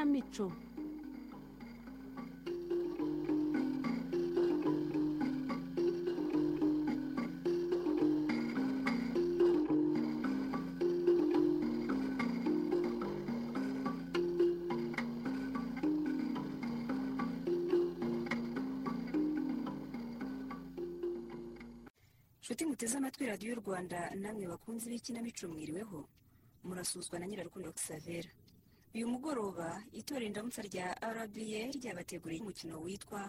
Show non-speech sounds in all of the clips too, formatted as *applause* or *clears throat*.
ikinamico nshuti muteze amatwi radiyo y'u rwanda namwe bakunzi b'ikinamico mwiriweho. Murasuzwa na nyirarukundo xavera uyu mugoroba itora indamutsa rya rba ryabateguriye umukino witwa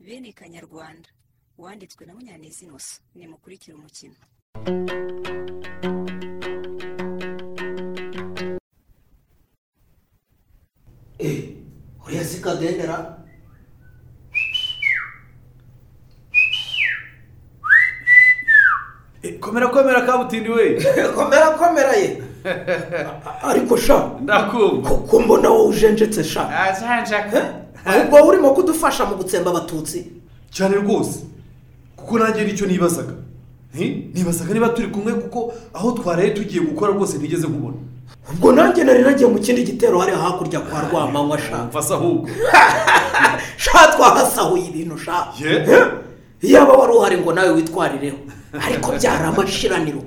bene kanyarwanda wanditswe na munyaneza inosa nimukurikire umukino. Eh, uriya si kadendera komera komera kabutindi we. *laughs* Komera komera ye. Ariko sha ndakumva ko mbona wowe ujenjetse sha ahubwo wowe urimo kudufasha mu gutsemba abatutsi cyane rwose kuko nanjye ni cyo nibazaga Eh, nibazaga niba turi kumwe kuko aho twaraye tugiye gukora rwose ntigeze nkubona ubwo nanjye nari nagiye mu kindi gitero hariya hakurya kwa rwamanywa sha mfasa ahubwo sha twahasahuye ibintu sha Eh, iyaba wari uhari ngo nawe witwarireho ariko byari amashiraniro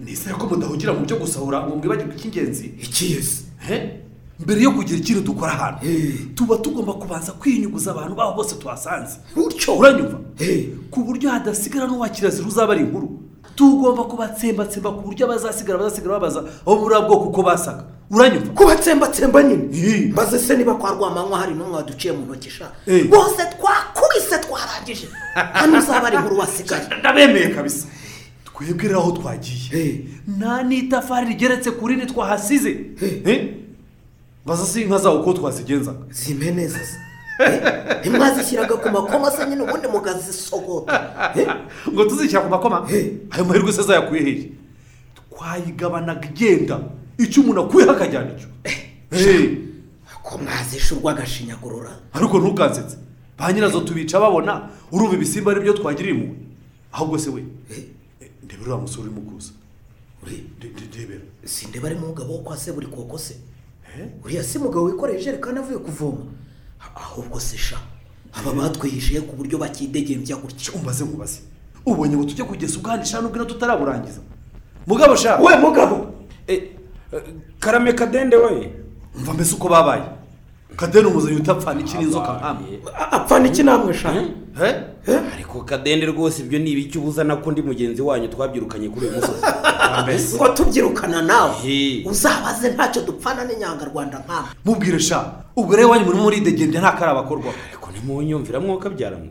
nizere ko mudahugira mu byo gusahura ngo mwibagirwe icy'ingenzi Eh, mbere yo kugira ikintu dukora Eh. tuba tugomba kubanza kwinyuguza abantu baho bose tuhasanze utyo uranyumva? Ku buryo hadasigara n'uwa kirazira uzaba ari inkuru. Tugomba kubatsembatsemba ku buryo abazasigara bazasigara babaza aho muri abo bwoko uko basaga. Uranyumva? Kubatsembatsemba nyine maze se niba kwa rwamanywa hari n'umwe waduciye mu ntoki sha? Bose twakubise twarangije. Hano uzaba ari inkuru wasigaye. Ndabemeye kabisa. Twebwe rero aho twagiye nta n'itafari rigeretse ku rindi twahasize. Baza si inka zawo uko twazigenzaga zime neza ntimwazishyiraga ku makoma se nyine ubundi mukazisogota Eh, ngo tuzishyira ku makoma? Ayo mahirwe se zayakuye hehe? Twayigabanaga igenda. Icyo umuntu akuyeho akajyana icyo? Eh. ko mwazishurwa agashinyagurura ariko ntukansetse. Ba nyirazo tubica babona. Urumva ibisimba ari byo twagiriye impuhwe. Ahubwo se we. Eh. eh, ndebe uriya musore urimo kuza ndebera sinde bari mu mugabo wo kwa se buri koko se uriya si mugabo wikoreye ijerekani avuye kuvoma ahubwo se sha aba batwihishiye ku buryo bakidegembya gutya umbaze nkubaze? Ubonye ngo tujye kugeza ubwanisha nubwo tutaraburangiza mugabo sha. We mugabo! Eh, eh, karame kadende we. Umva mbese uko babaye kadeni umuzanye utapfana iki n'inzoka? Nkamwe apfana iki namwe sha? Eh? ariko kadende rwose ibyo ni ibiki ubuzana ko ndi mugenzi wanyu? Twabyirukanye kuri uyu musozi. *laughs* Ngo tubyirukana nawe. Uzabaze ntacyo dupfana n'inyangarwanda nkamwe. Mubwire sha ubwo rero wanyu muri muridegembya nta karabakorwa ariko ntimunyumvira mwuka byaramwe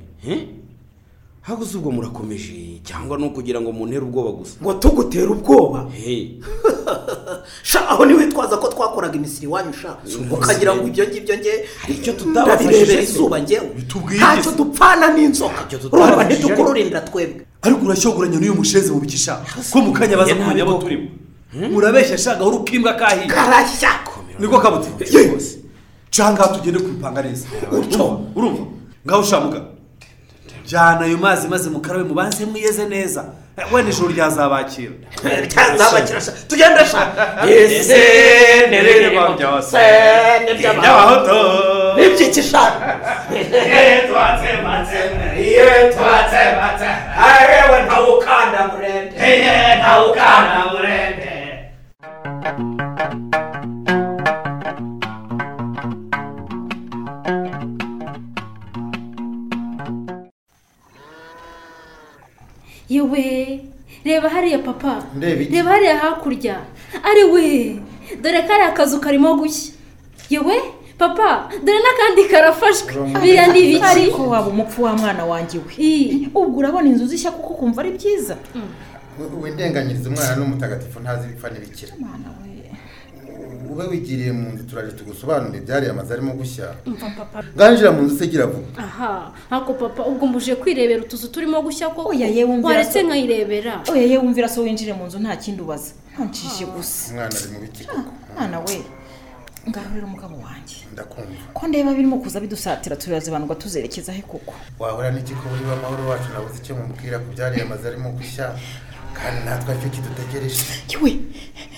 habuze ubwo murakomeje? Cyangwa ni ukugira ngo muntere ubwoba gusa? Ngo tugutera ubwoba? Hey, *laughs* sha aho ntiwitwaza ko twakoraga imisiri iwanyu sha. Ukagira ngo ibyo ngibyo nge icyo se. izuba ngewe ntacyo dupfana n'inzoka. Urumva ntitukururindira twebwe. Ariko urashyogoranya n'uyu musheze mu bikisha ko mu kanya baza kumenya abo turimo? Murabeshya sha gahoro ukimbwa kahiye. Karashya niko kabuti canga tugende kubipanga neza. Urumva. Urumva. Ngaho shamuga jyana ayo mazi maze mukarabe mubanze mwiyeze neza. Eh, wenda ijoro ryazabakira. *laughs* Cyazabakira sha. Tugende sha. Ese Nireba byose. se Y'abahutu. n'ibyiki sha? Iyo twatsematse arewe ntawukanda murende. Ntawukanda murende. Yewe reba hariya papa. Reba hariya hakurya. Ari we? Dore kariya kazu karimo gushya. Yewe papa dore n'akandi karafashwe. Biriya ni ibiki? ariko waba umupfu wa mwana wanjye we? Ubwo urabona inzu zishya kuko ukumva ari byiza. Windenganyiriza umwana n'umutagatifu ntazi ibipfa n'ibikira. Ube wigiriye mu nzu turaje tugusobanurire. Ibyariye amazu arimo gushya. Papa nganjira mu nzu se gira vuba aha ako papa ubwo mbuje kwirebera utuzu turimo gushya ko waretse nkayirebera? Oya yewe wumvira so winjire mu nzu nta kindi ubaza. Ntancishe gusa. Umwana ari mu biki koko. mwana we. Ngaho rero umugabo wanjye. Ndakumva. Ko ndeba birimo kuza bidusatira turaza abantu ngo tuzerekeza he koko? Wahora n'igikuburi w'amahoro wacu nabuze icyo mumubwira ku byariye amazu arimo gushya? Kandi natwe ari cyo kidutegereje. Yewe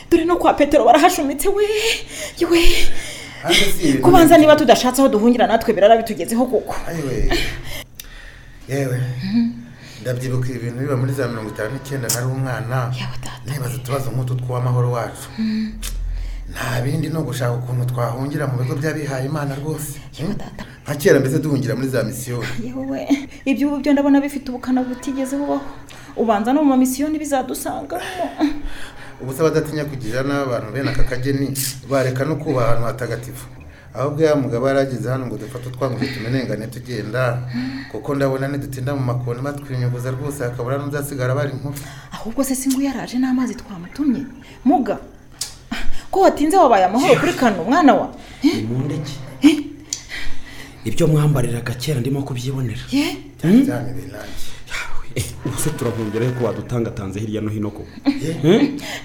dore no kwa petero barahashumitse we ibintu kubanza niba tudashatse aho duhungira natwe birara bitugezeho koko. Ayiwe yewe. Ndabyibuka ibintu biba muri za mirongo itanu n'icyenda nari umwana. Nibaza utubazo nk'utu tw'amahoro wacu. Nta bindi ni ugushaka ukuntu twahungira mu bigo by'abihaye imana rwose. Data. nka kera mbese duhungira muri za misiyoni. Yewe. Ibyo ubu byo ndabona bifite ubukana butigeze bubaho. Ubanza no mu mamisiyoni bizadusangamo ubu se badatinya kugirira n'abantu bene aka kageni bareka no kubaha ahantu hatagatifu. Ahubwo ya mugabo yarageze hano ngo dufate utwanguze tumenengane tugenda kuko ndabona nidutinda mu makoni batwinyuguza rwose hakabura n'uzasigara bari nkuru ahubwo se singu yaraje n'amazi twamutumye. Muga. Ko watinze wabaye amahoro kuri kano mwana wa? Nimundeke ibyo mwambariraga kera ndimo kubyibonera. Ye cyane binange Eh, ubu se turahungeraho ko wadutangatanze hirya no hino koko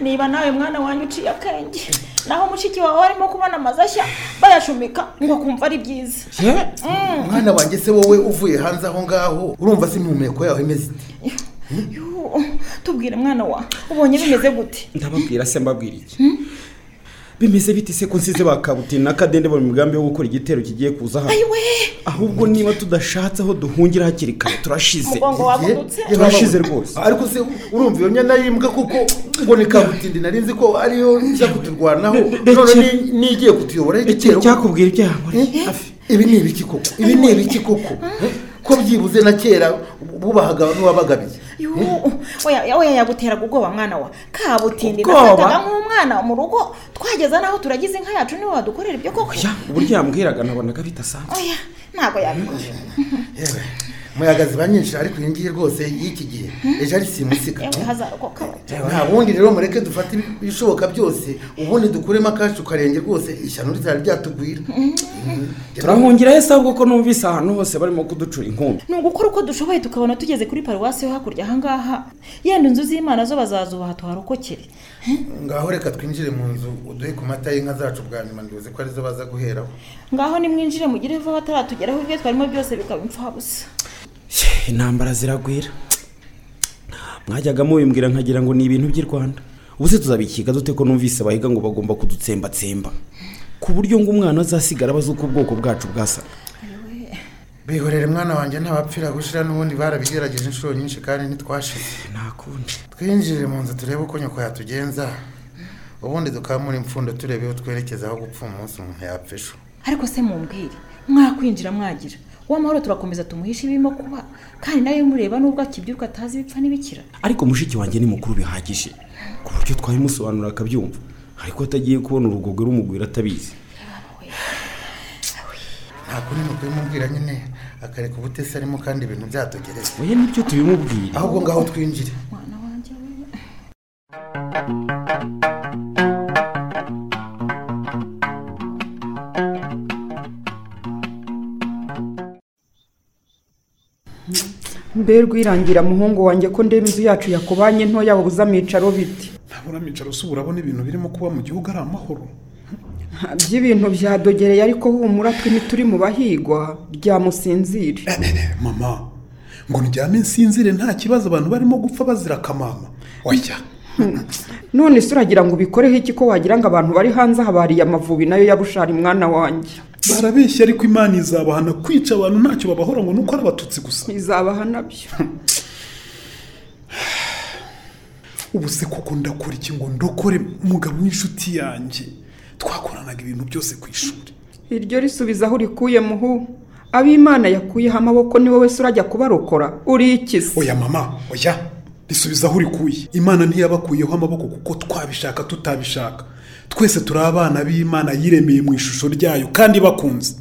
niba nawe mwana wanjye uciye akenge naho mushiki wawe arimo kubona amazu ashya bayashumika ngo akumva ari byiza. Mwana wanjye se wowe uvuye hanze aho ngaho urumva se impumeko yawe imeze ite? Yoo, tubwire mwana wa ubonye bimeze gute? Ndababwira se mbabwira iki? Bimeze bite se ko nsize bakabutina n'akadende mu migambi yo gukora igitero kigiye kuza hano ahubwo niba tudashatse aho duhungira hakiri kare turashize turashize rwose ariko se urumva iyo nyana y'imbwa kuko ngo ni kabutindi nari nzi ko ariyo iza kuturwanaho none ni- nigiye kutuyobora igitero cyakubwira ibyaha muri Eh? ibi ni ibiki koko ibi ni ibiki koko Eh? Ko byibuze na kera bubahaga n'uwabagabiye oya oya yaguteraga ubwoba mwana wa. Kabutindi nafataga nk'umwana mu rugo twageza n'aho turagize inka yacu ni we wadukorera ibyo koko. Ya uburyo yambwiraga nabonaga bidasanzwe oya ntabwo yabikora yewe muyaga ziba nyinshi ariko iyi ngiyi rwose y'iki gihe. Ejo ari simusiga yewe hazarokoka bake nta bundi rero mureke dufate ibishoboka byose ubundi dukuremo akacu karenge rwose ishyano ritari ryatugwira. Turahungira hese ahubwo ko numvise ahantu hose barimo kuducura inkumbi ni ugukora uko dushoboye tukabona tugeze kuri paruwasi yo hakurya ahangaha. Yenda inzu z'imana zo bazazubaha tuharokokere ngaho reka twinjire mu nzu uduhe ku mata y'inka zacu bwa nyuma nduzi ko ari zo baza guheraho. Ngaho nimwinjire mugire vuba bataratugeraho ibyo twarimo byose bikaba imfabusa intambara ziragwira. Mwajyaga mubimbwira nkagira ngo ni ibintu by'i rwanda. Ubu se tuzabikiga dute ko numvise bahiga ngo bagomba kudutsembatsemba? Ku buryo ngo umwana azasigara abazi uko ubwoko bwacu bwasa. Bihorere mwana wanjye ntabapfira gushira n'ubundi barabigerageje inshuro nyinshi kandi ntitwashize. Nta kundi twinjire mu nzu turebe uko nyoko yatugenza ubundi dukamura impfundo turebe iyo twerekeza aho gupfa umunsi umuntu yapfa ejo. Ariko se mumbwire mwakwinjira mwagira uw'amahoro turakomeza tumuhishe ibirimo kuba kandi nawe mureba nubwo akibyuka atazi ibipfa n'ibikira. Ariko mushiki wanjye ni mukuru bihagije ku buryo twabimusobanurira akabyumva. Ariko atagiye kubona urugogo rumugwira atabizi. Nta kundi ni ukubimubwira nyine. Akareka ubutesi arimo kandi ibintu byatugereza oya ni byo tubimubwira ahubwo ngaho twinjire. Mwana wanjye we mbe rwirangira muhungu wanjye ko ndeba inzu yacu yakubanye ntoya wabuze amicaro biti ntabura amicaro se urabona ibintu birimo kuba mu gihugu ari amahoro. By'ibintu byadogereye ariko humura twe ntituri mu bahigwa ryamusinzire mama ngo ndyame nsinzire nta kibazo abantu barimo gupfa bazira akamama oya. *laughs* None se uragira ngo ubikoreho iki ko wagira ngo abantu bari hanze aha bariye amavubi na yo yabushara mwana wanjye? Barabeshya ariko imana izabahana kwica abantu ntacyo babahora ngo nuko ari abatutsi gusa. Izabaha na byo *sighs* ubu se koko ndakora iki ngo ndokore umugabo w'inshuti yanjye? Twakoranaga ibintu byose ku ishuri. Iryo risubiza aho urikuye muhu ab'imana yakuyeho amaboko ni wowe se urajya kubarokora. Uri ikisi oya mama oya. Risubiza aho urikuye imana ntiyabakuyeho amaboko kuko twabishaka tutabishaka. Twese turi abana b'imana yiremeye mu ishusho ryayo kandi bakunze.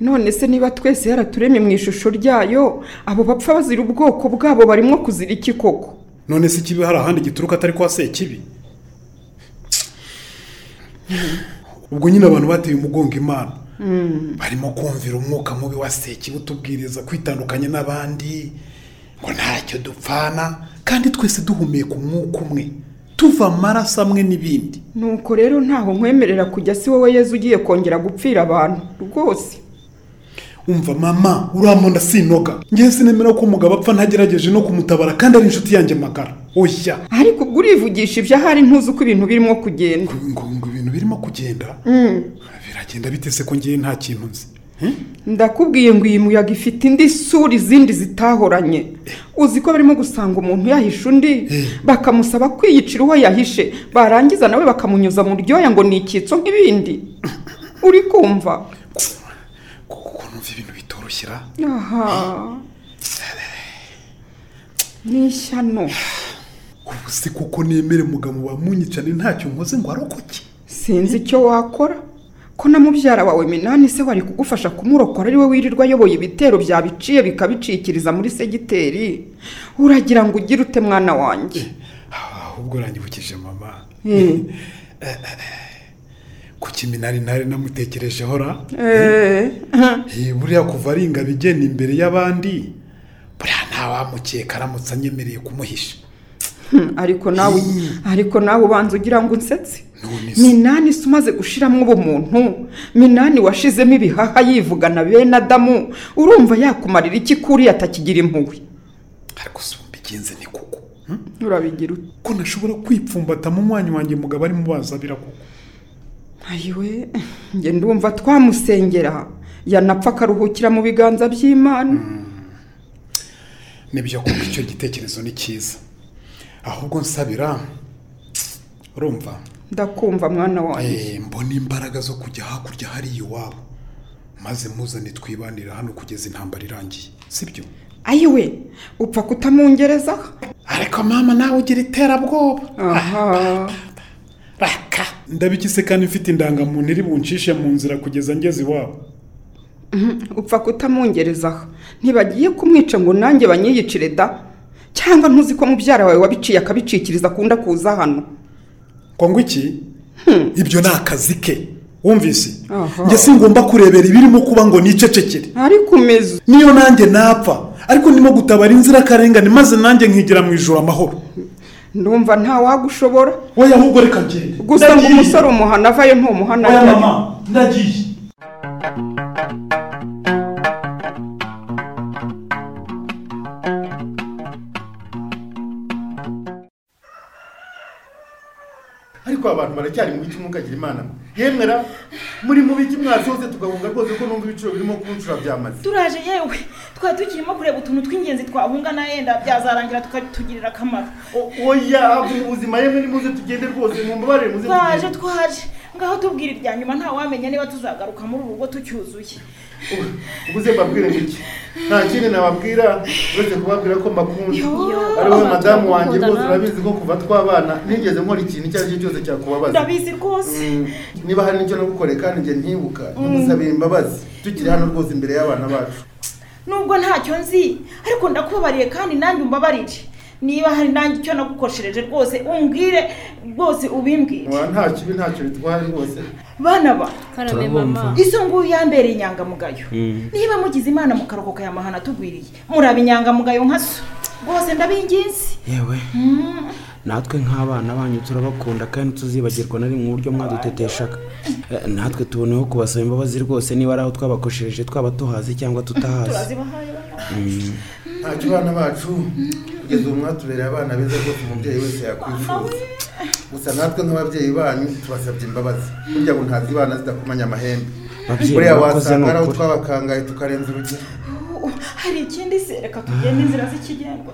None se niba twese yaraturemye mu ishusho ryayo abo bapfa bazira ubwoko bwabo barimo kuzira iki koko? None se ikibi hari ahandi gituruka atari kwa sekibi? Ubwo nyine abantu bateye umugongo imana. Barimo kumvira umwuka mubi wa sekibi utubwiriza kwitandukanya n'abandi ngo ntacyo dupfana kandi twese duhumeka umwuka umwe. Tuva amaraso amwe n'ibindi. Nuko rero ntaho nkwemerera kujya si wowe yezu ugiye kongera gupfira abantu rwose. Umva mama uramonda sinoga ngewe sinemera ko umugabo apfa ntagerageje no kumutabara kandi ari inshuti yanjye magara. Oya. Ariko ubwo urivugisha ibyo ahari ntuzi uko ibintu birimo kugenda ngo ngo ibintu birimo kugenda. Biragenda bitese ko ngiye nta kintu nzi? Ndakubwiye ngo iyi muyaga ifite indi sura izindi zitahoranye. Uzi ko barimo gusanga umuntu yahishe undi? Bakamusaba kwiyicira uwo yahishe. Barangiza nawe bakamunyuza mu ryoya ngo ni icyitso nk'ibindi. *coughs* Uri kumva? Kuko numva ibintu bitoroshyira aha. Ni ishyano. Ubu si kuko nemere mugabo wamunyicane ntacyo nkoze ngo arokoke. Sinzi icyo wakora. Ko na mubyara wawe minani se wari kugufasha kumurokora ari we wirirwa ayoboye ibitero byabiciye bikabicikiriza muri segiteri? Uragira ngo ugire ute mwana wanjye? Ahubwo uranyibukije mama. *laughs* Eh. kuki minani ntari namutekerejeho ra Eh, Eh, buriya kuva ari ingabo igenda imbere y'abandi buriya ntawamukeka aramutse anyemereye kumuhisha. Hmm, ariko nawe ariko nawe ubanza ugira ngo unsetse. Minani se umaze gushiramo ubumuntu minani washizemo ibihaha yivugana bene adamu? Urumva yakumarira iki kuri atakigira impuhwe? Ariko si mbigenze ni kuko urabigira ute? Ko nashobora kwipfumbata mu mwanya wanjye mugabo arimo bazabira kuko ayiwe njye ndumva twamusengera. Yanapfa akaruhukira mu biganza by'imana. Nibyo kuko icyo gitekerezo ni cyiza. Ahubwo nsabira urumva? Ndakumva mwana wanjye. Eh, mbona imbaraga zo kujya hakurya hariya iwabo. Maze muzane twibanira hano kugeza intambara irangiye sibyo? Ayiwe upfa kutamungerezaho ariko mama nawe ugira iterabwoba. Aha. Raka ndabikise kandi mfite indangamuntu iri buncishe mu nzira kugeza ngeze iwabo. Upfa kutamungerezaho ntibagiye kumwica ngo nanjye banyiyicire da? Cyangwa ntuzi ko mubyara wawe wabiciye akabicikiriza akunda kuza hano? Ngo iki? Ibyo ni akazi ke. Wumvise? Njye singomba kurebera ibirimo kuba ngo nicecekere. Ariko umeze. Niyo nanjye napfa. Ariko ndimo gutabara inzirakarengane maze nanjye nkigira mu ijoro amahoro. Ndumva nta wagushobora. Wowe ahubwo reka ngende. Gusa ngo umusore umuhana avayo ntumuhana ndagiye. Ariko abantu baracyari mu biki mukagira imana yemera muri mu biki mwasohotse tugahunga rwose ko numva ibiciro birimo kuncura byamaze. Turaje yewe. Twari tukirimo kureba utuntu tw'ingenzi twahunga na yenda byazarangira tukatugirira akamaro. Oya mu buzima yemwe nimuze tugende rwose mumbabarire muze twaje twaje. Ngaho tubwira irya nyuma ntawamenya niba tuzagaruka muri uru rugo tucyuzuye. Ubu- ubuze mbabwire iki? Nta kindi nababwira? Uretse kubabwira ko mbakunda ari wowe madamu wanjye rwose urabizi ko kuva twabana nigeze nkora ikintu icyo ari cyo cyose cyakubabaza. Ndabizi rwose. Mm, niba hari n'icyo nagukoreye kandi njye ntibuka ntigusabire imbabazi. Tukiri hano rwose imbere y'abana bacu. Nubwo ntacyo nzi ariko ndakubabariye kandi nanjye umbabarire. Niba hari nanjye icyo nagukoshereje rwose umbwire rwose ubimbwire. Wa, nta kibi ntacyo bitwaye rwose. Bana ba karame mama. iso nguyu yambereye inyangamugayo. Niba mugize imana mukarokoka aya mahana atugwiriye muraba inyangamugayo nka so. Rwose ndabinginze. Yewe. Natwe nk'abana banyu turabakunda kandi tuzibagirwa na rimwe uburyo mwaduteteshaga. Eh, natwe tuboneho kubasaba imbabazi rwose niba ari aho twabakoshereje twaba tuhazi cyangwa tutahazi. Turazibahaye bana. Ntacyo abana bacu kugeza ubu mwatubereye abana beza rwose umubyeyi wese yakwifuza gusa natwe nk'ababyeyi banyu tubasabye imbabazi. Burya ngo ntazi ibana zidakomanya amahembe. Buriya wasanga ari aho twabakangaye tukarenza urugero. Hari ikindi se? Reka tugende inzira z'ikigendwa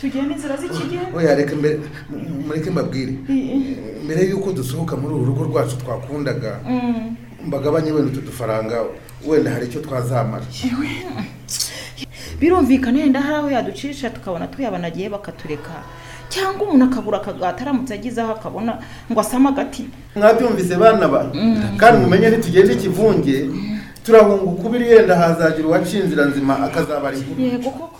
tugende inzira z'ikigendwa oya reka mbere mureke mbabwire. Mbere y'uko dusohoka muri uru rugo rwacu twakundaga mbagabanye wenda utu dufaranga wenda hari icyo twazamara. Birumvikana yenda hari aho yaducisha tukabona tuyabanagiye bakatureka cyangwa umuntu akabura akagata aramutse agize aho akabona ngo asame agati mwabyumvise bana ba kandi mumenye ntitugende ikivunge turahunga ukubiri yenda hazagira uwaciye inzira nzima akazabara inkuru yego koko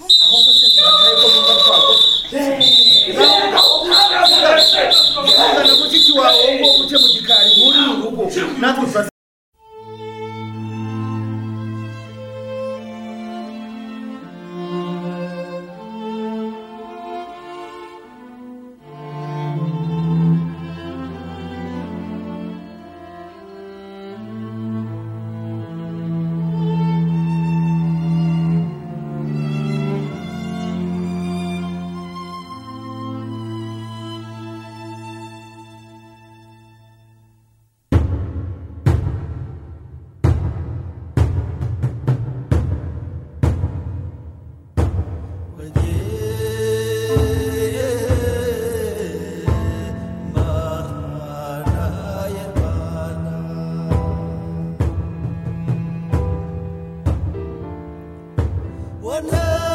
One love.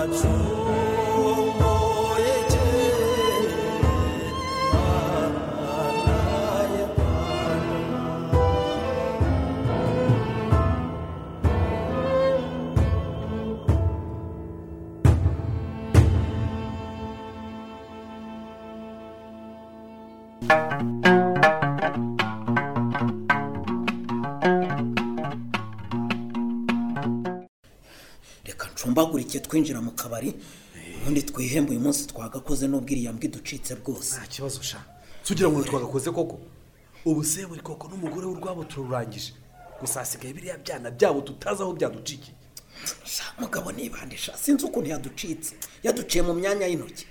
wacu ducumbagurike twinjira mu kabari ubundi twihembe uyu munsi twagakoze n'ubwo iriya mbwa iducitse bwose nta kibazo sha. Tugira ngo twagakoze koko? Ubu se buri koko n'umugore w'urwabo tururangije. Gusa hasigaye biriya byana byabo tutazi aho byaducikiye. Sha mugabo nibandisha sinzi ukuntu yaducitse. Yaduciye mu myanya y'intoki.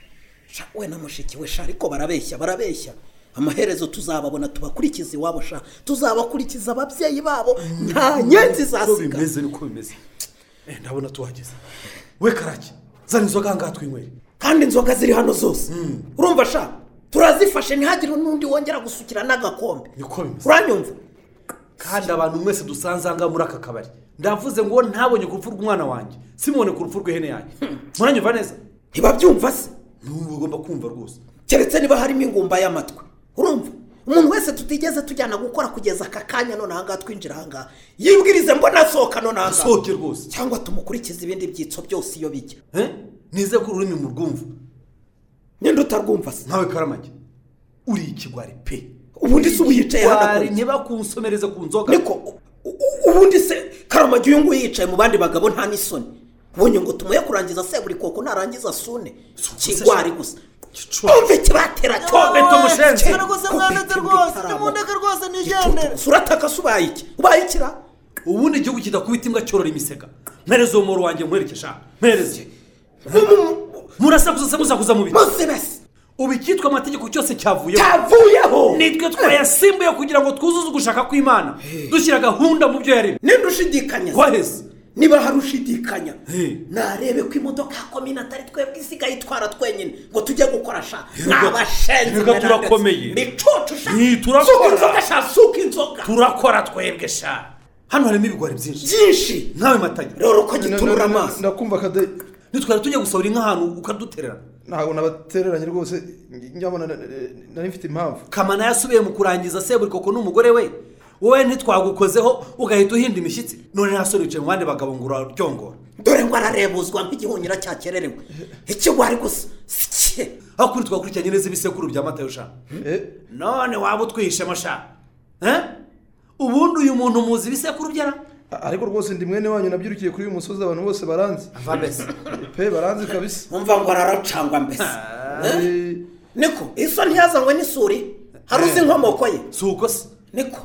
Sha we na mushiki we sha ariko barabeshya barabeshya. Amaherezo tuzababona tubakurikiza iwabo sha. Tuzabakurikiza ababyeyi babo. Nta nyenzi uko zasiga bimeze niko bimeze. Eh, ndabona tuhageze. We karake zana inzoga ngaha twinywere kandi inzoga ziri hano zose. Urumva sha? Turazifashe ntihagire n'undi wongera gusukira n'agakombe. Niko bimeze. Uranyumva? Kandi abantu mwese dusanze aha muri aka kabari. Ndavuze ngo ntabonye ku rupfu rw'umwana wanjye. Simubone ku rupfu rw'ihene yanjye. Muranyumva neza? Ntibabyumva se? N'ubu ugomba kumva rwose. Keretse niba harimo ingumba y'amatwi. Urumva? Umuntu wese tutigeze tujyana gukora kugeza aka kanya none ahangaha twinjira ahangaha yibwirize mbona asohoka none ahangaha asohoke rwose. Cyangwa tumukurikize ibindi byitso byose iyo bijya. Eh? nize ko ururimi mu rwumva nyine utarwumva se? Nkawe karamage. Uri ikigwari pe. Ubundi se ubu yicaye hano ntibakunsomereze ku nzoga. Niko ubundi se karamagi uyu nguyu yicaye mu bandi bagabo nta n'isoni. Ubonye ngo tumuye kurangiza se buri koko narangiza sune kigwari gusa umve kibatera Twombe tumushenze. rwose mwaneze rwose nimundeke rwose nigendere urataka se ubaye iki? Ubaye ikira ubundi igihugu kidakubita imbwa cyorora imisega. Mpereze uwo muro wanjye mwerekesha mpereze. Murasakuza musakuza mu biti. Ubu icyitwa amategeko cyose cyavuyeho. Cyavuyeho. Nitwe twayasimbuye kugira ngo twuzuze ugushaka kw'imana. Dushyira gahunda mu byo yaremye ninde ushidikanya waheze niba hari ushidikanya narebe ko imodoka ya komine atari twebwe isigaye itwara twenyine ngo tujye gukora sha. Erega turakomeye. sha. Ni, turakora. suka inzoga sha suka inzoga. Turakora twebwe sha. Hano harimo ibigwari byinshi. Byinshi. Nkawe matanya. Rero ko giturura amaso ndakumva kade nitwari tujya gusohora inka ahantu ukadutererana. Ntabwo nabatereranye rwose. Njyabona nari mfite impamvu. Kamana yasubiye mu kurangiza seburikoko n'umugore we. Wowe ntitwagukozeho ugahita uhinda imishyitsi. None nta sore wicaye mu bandi bagabo ngo uraryongora dore ngo ararebuzwa nk'igihunyira cyakererewe ikigwari gusa sike aho kuri twakurikiranye neza ibisekuru bya sha. Eh, none waba utwihishemo sha Eh? ubundi uyu muntu muzi ibisekuru byara a- ariko rwose ndi mwene wanyu nabyirukiye kuri uyu musozi abantu bose baranzi. Ava mbese. *laughs* Pe baranzi kabisa. Umva ngo araracangwa mbese. Eh, niko iso ntiyazanywe n'isuri hari uzi inkomoko ye? Si uko se. Niko.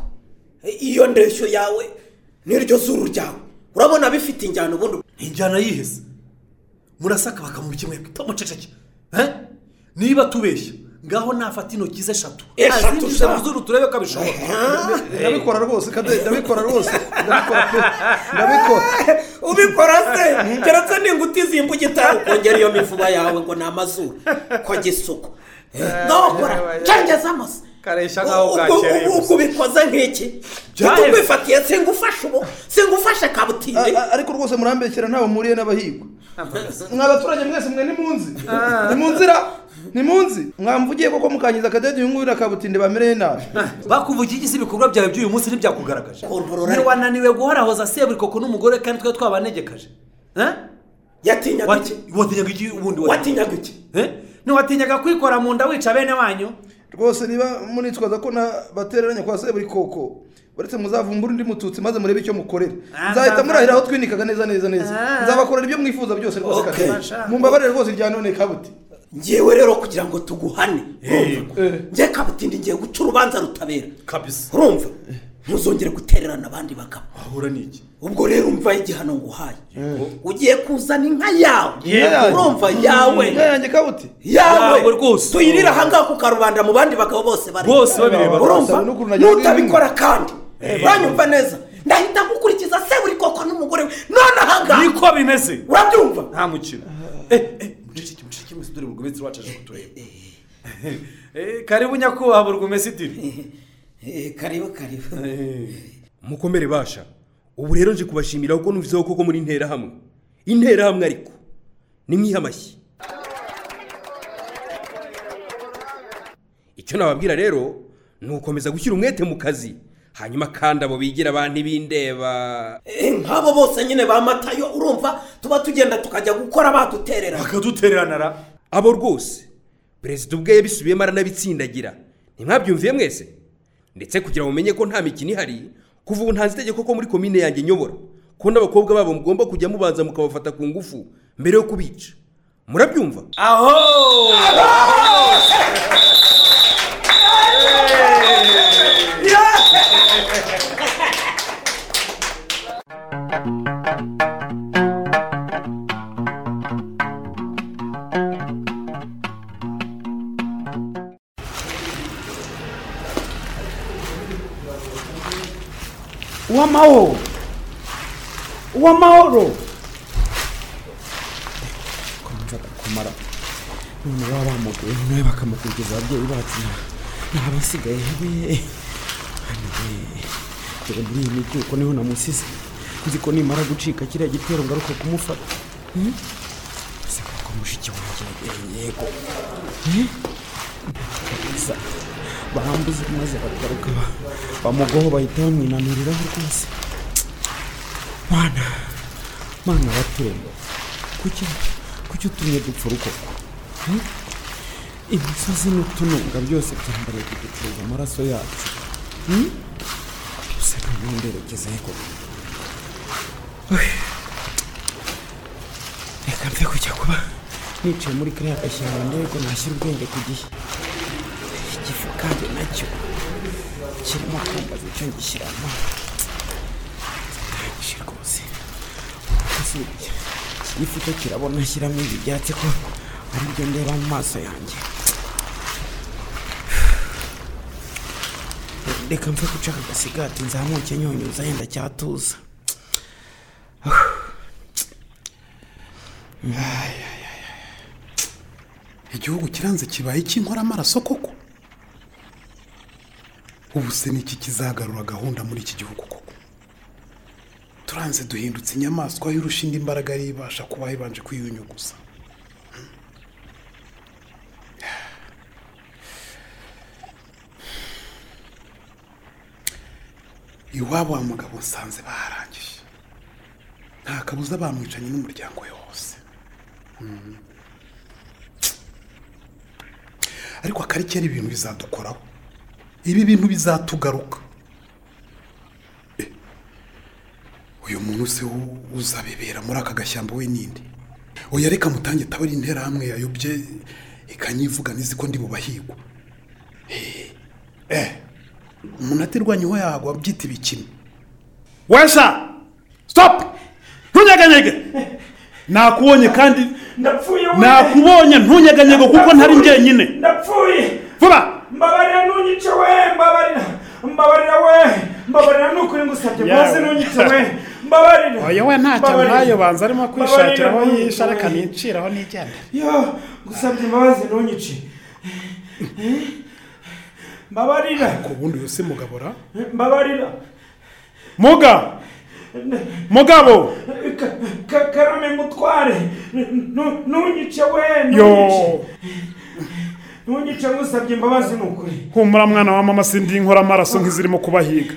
Iyo ndeshyo yawe n'iryo zuru ryawe. Urabona bifite injyana ubundi injyana yihese. Murasaka bakamuha kimwe muceceke Eh? niba tubeshya ngaho nafata intoki ze eshatu. Eshatu azinjize sha. mu zuru turebe ko abishobora ndabikora rwose ndabikora rwose. *laughs* Ndabikora ubikora se? Keretse ninguti zimbugita ukongera iyo mivuba yawe ngo ni amazuru. Ko gisuko nokora. Cengezamo se Kareshya nk'aho gusa. ubwo ubikoze nk'iki? Byaheze. tutubifatiye singufashe ubu. Singufashe kabutinde ariko rwose murambeshyira ntawe muriye n'abahigwa. Mwa baturage mwese mwe nimunzi nimunzira nimunzi mwamvugiye koko mukangiza akadede uyu nguyu na kabutinde bamereye nabi? Bakuvugiye iki se ibikorwa byawe by'uyu munsi ntibyakugaragaje. Kontorora. ntiwananiwe guhorahoza seburikoko n'umugore kandi twe twabanegekaje. Eh? yatinyaga Wati- iki watinyaga iki ubundi watinyaga iki? Eh? ntiwatinyaga kwikora mu nda wica bene wanyu? Rwose niba munitwaza ko nabatereranye kwa seburi koko uretse muzavumbura undi mututsi maze murebe icyo mukorera. Ah, nzahita ah, murahira ah. aho twinikaga neza neza neza. Ah. nzabakorera ibyo mwifuza byose rwose kade mumbabarire rwose irya none kabuti. Ngewe rero kugira ngo tuguhane Eh. urumva ngiye kabutindi ngiye guca urubanza rutabera. Kabisa. Urumva? Ntuzongere gutererana abandi bagabo. Wahura n'iki? Ubwo rero umva igihano nguhaye. Ugiye kuzana inka yawe. Urumva yawe. Yawe. Rwose. tuyirire ahangaha ku karubanda mu bandi bagabo bose babireba. urumva? Nutabikora kandi. Uranyumva neza? Ndahita gukurikiza se buri koko n'umugore we. None ahangaha niko bimeze. Urabyumva? Nta mukino. Eh eh. Muceceke muceceke mwese dore burugumesitiri wacu aje kutureba. Eh, karibu nyakubahwa Eh, karibu karibu. Mukomere basha ubu rero nje kubashimira kuko numviseho koko muri interahamwe interahamwe ariko nimwihe amashyi. Icyo nababwira rero ni ugukomeza gushyira umwete mu kazi. Hanyuma kandi abo bigira abantu ibindeba Eh, nk'abo bose nyine ba matayo urumva tuba tugenda tukajya gukora baduterera bakadutereranara. Abo rwose perezida ubwe yabisubiyemo aranabitsindagira. Ntimwabyumviye mwese? Ndetse kugira ngo mumenye ko nta mikino ihari kuva ubu ntanze itegeko ko muri komine yanjye nyobora. Ko n'abakobwa babo mugomba kujya mubanza mukabafata ku ngufu mbere yo kubica. Murabyumva? Aho! Uw'amahoro uw'amahoro komeza kumara none baba bamuguye nawe bakamukurikiza ababyeyi bacu nta basigaye we dore muri iyi mibyuko ni ho namusize nzi ko nimara gucika kiriya gitero ngaruka kumufata ese koko mushiki wanjye yego. Barambuze maze bagaruka ba- bamugoho bahita bamwinanuriraho rwose. Mana mana waturemba. Kuki kuki utumye dupfa urukoko Hmm? imisozi n'utununga byose byambariye kuducuruza amaraso yacu. Hmm? gusa noneho nderekeza he koko reka mve kujya kuba. Nicaye muri kariya gashyamba ndebe ko nashyira ubwenge ku gihe. Igifu kandi na cyo kirimo kumbaza icyo ngishyiramo kirangije rwose iki gifu cyo kirabona ashyiramo ibi byatsi ko ari byo ndeba mu maso yanjye reka mve guca aka gasigati nzamuke nyonyuza yenda cyatuza igihugu kiranze kibaye icy'inkoramaraso koko ubu se niki kizagarura gahunda muri iki gihugu koko? Turanze duhindutse inyamaswa y'urusha indi imbaraga yari ibasha kuba ibanje kwiyunyuguza *sighs* iwabo wa mugabo nsanze baharangije nta kabuza bamwicanye n'umuryango we wose. Mm. ariko akari kera ibintu bizadukoraho? Ibi bintu bizatugaruka. Eh, uyu muntu se uzabibera muri aka gashyamba we ninde? Oya reka mutange tabari interahamwe yayobye ikanyivuga nizi ko ndi mu bahigwa Eh, eh umuntu atirwanya uwo yagwa byita ibikino wesha stop! Ntunyeganyege! Nakubonye kandi nakubonye ntunyeganyege kuko ntari njyenyine. Ndapfuye. Vuba! Mbabarira ntunyice we mbabarira. Mbabarira we mbabarira ni ukuri ngusabye rwose ntunyice we. Mbabarira. Oya we ntacyo ntayo banza arimo kwishakira aho yisha reka ntunyice we. niciraho nigende yo ngusabye imbabazi ntunyice mbabarira. Ku bundi uyu si mugabora. Mbabarira. Muga! Mugabo! Ka- ka- karame mutware. Ntunyice we ntunyice ntunyice ngusabye imbabazi ni ukuri. Humura mwana wa mama sindi inkoramaraso nk'izirimo kubahiga.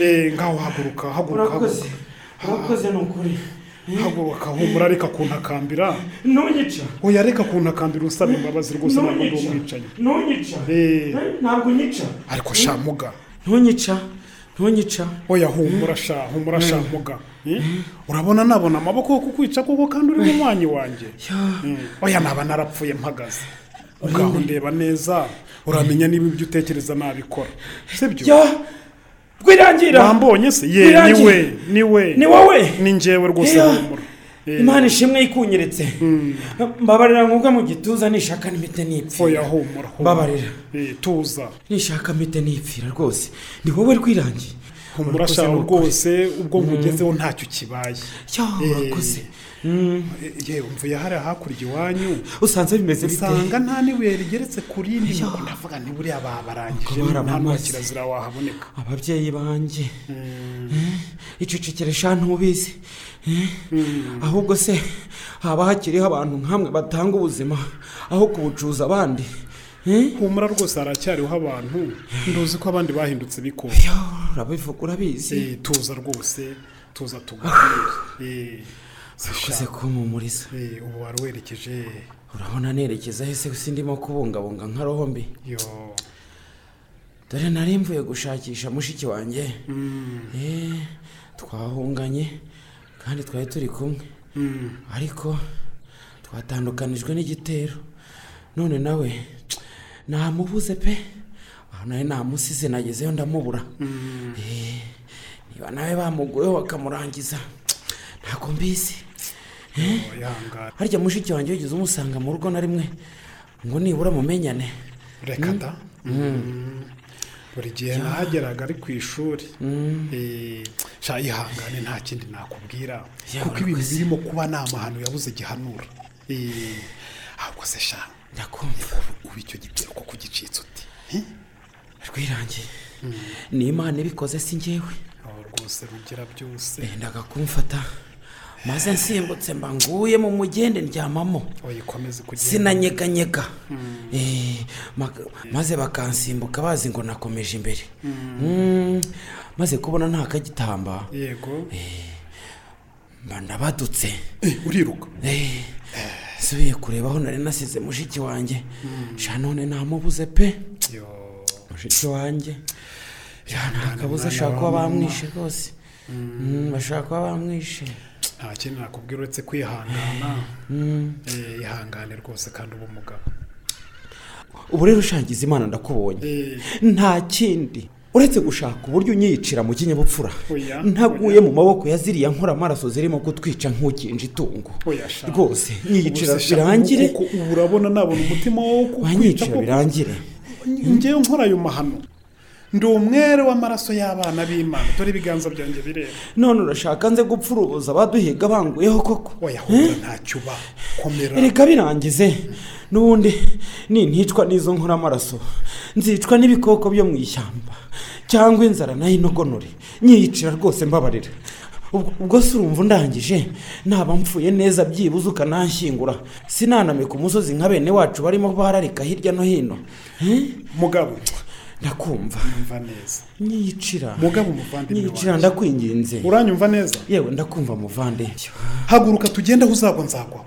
Eh ngaho haguruka haguruka urakoze. ni ukuri. Haguruka humura reka kuntakambira. Ntunyica oya reka kuntakambira usaba imbabazi rwose ntabwo ndi umwicanyi. Ntunyica Eh. ntabwo unyica ariko sha muga ntunyica ntunyica oya humura sha humura sha muga Eh? urabona nabona amaboko yo kukwica kuko kandi uri munywanyi wanjye Mm. oya naba narapfuye mpagaze. Ubwaho ndeba neza uramenya niba ibyo utekereza nabikora. Sibyo? Ya rwirangira. Wambonye se? Ye ni we ni we ni wowe. Ni njyewe rwose humura. Imana ishimwe ikunyeretse mbabarira nkubwe mu gituza nishaka n'imite nipfira. Mbabarira. Tuza. Nishaka mpite nipfira rwose. Ni wowe rwirangiye ukuri. rwose ubwo nkugezeho ntacyo kibaye. Urakoze. Yewe mvuye hariya hakurya iwanyu. Usanze bimeze bite? Usanga nta n'ibuye rigeretse ku rindi nuko ndavuga ntiburiya babarangije nta kirazira wahaboneka. Ababyeyi banjye Eh, icecekere sha ntubizi. Eh, ahubwo se haba hakiriho abantu nk'amwe batanga ubuzima aho kubucuza abandi. Eh? humura rwose haracyariho abantu. Nduzi ko abandi bahindutse bikora urabivuga urabizi. Tuza rwose tuza tuganire Kumumuriza. Eh, ubu wari werekeje. Urabona nerekeza hese sindimo kubungabunga nka roho mbi yo. Dore nari mvuye gushakisha mushiki wanjye. Eh, twahunganye kandi twari turi kumwe. Ariko twatandukanijwe n'igitero. None nawe namubuze pe. Aho nawe namusize nagezeyo ndamubura. Eh, niba nawe bamuguyeho bakamurangiza. Ntabwo mbizi. Harya mushiki wanjye wigeze umusanga mu rugo na rimwe ngo nibura mumenyane. Reka da Mm. buri gihe nahageraga ari ku ishuri. Eh, sha ihangane nta kindi nakubwira. Kuko ibintu birimo kuba ni amahano yabuze gihanura. Eh, ahubwo se sha. Ndakumva. Ubu icyo gitero ko kugicitse uti? Rwirangiye ni imana ibikoze si aho rwose rugira byose. Bendaga kumfata maze nsimbutse mba nguye mu mugende ndyamamo. Sinanyeganyega. Eh, ma- maze bakansimbuka bazi ngo nakomeje imbere. Mm, maze kubona nta kagitamba. Yego. Mba ndabadutse. Eh, uriruka? Eh, nsubiye kureba aho nari nasize mushiki wanjye. Sha none namubuze pe. Mushiki wanjye. Nta kabuza ashaka kuba bamwishe rwose. Mm, bashaka kuba bamwishe. Nta kindi nakubwira uretse kwihangana. Eh, ihangane rwose kandi uba umugabo. Ubu rero ushangiza imana ndakubonye. Eh, nta kindi. Uretse gushaka uburyo unyiyicira mu kinyabupfura. Ntaguye mu maboko ya ziriya nkoramaraso zirimo kutwica nk'ukinja itungo. Rwose sha, birangire. urabona nabona umutima wo kukwica wanyicira koko. birangire. Ngewe nkora ayo mahano. Ndi umwere w'amaraso y'abana b'imana. Dore ibiganza byanjye bireba. None urashaka nze gupfuruza abaduhiga banguyeho koko? Oya humura ntacyo uba. Komera. Reka birangize. N'ubundi ninticwa n'izo nkoramaraso nzicwa n'ibikoko byo mu ishyamba. Cyangwa inzara na yo inogonore. Nyiyicira rwose mbabarira. Ubwo- se urumva undangije? Naba mpfuye neza byibuze ukananshyingura. Sinaname ku musozi nka bene wacu barimo bararika hirya no hino. Eh? mugabo ndakumva. Nyumva neza. Nyiyicira mugabo umuvandimwe nyiyicira wanjye. ndakwinginze. Uranyumva neza? Yewe ndakumva muvande. Haguruka tugende aho uzagwa nzagwa.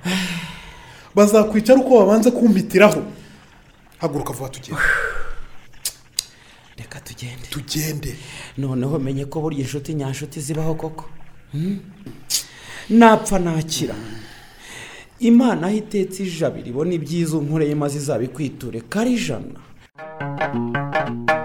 Bazakwicara uko babanza kumpitiraho haguruka vuba tugende. Reka tugende. Tugende. Noneho menye ko burya inshuti nyanshuti zibaho koko? Hmm? napfa nakira. Imana aho itetse ijabiro ibona ibyiza unkoreye maze izabikwiture kari ijana. thank you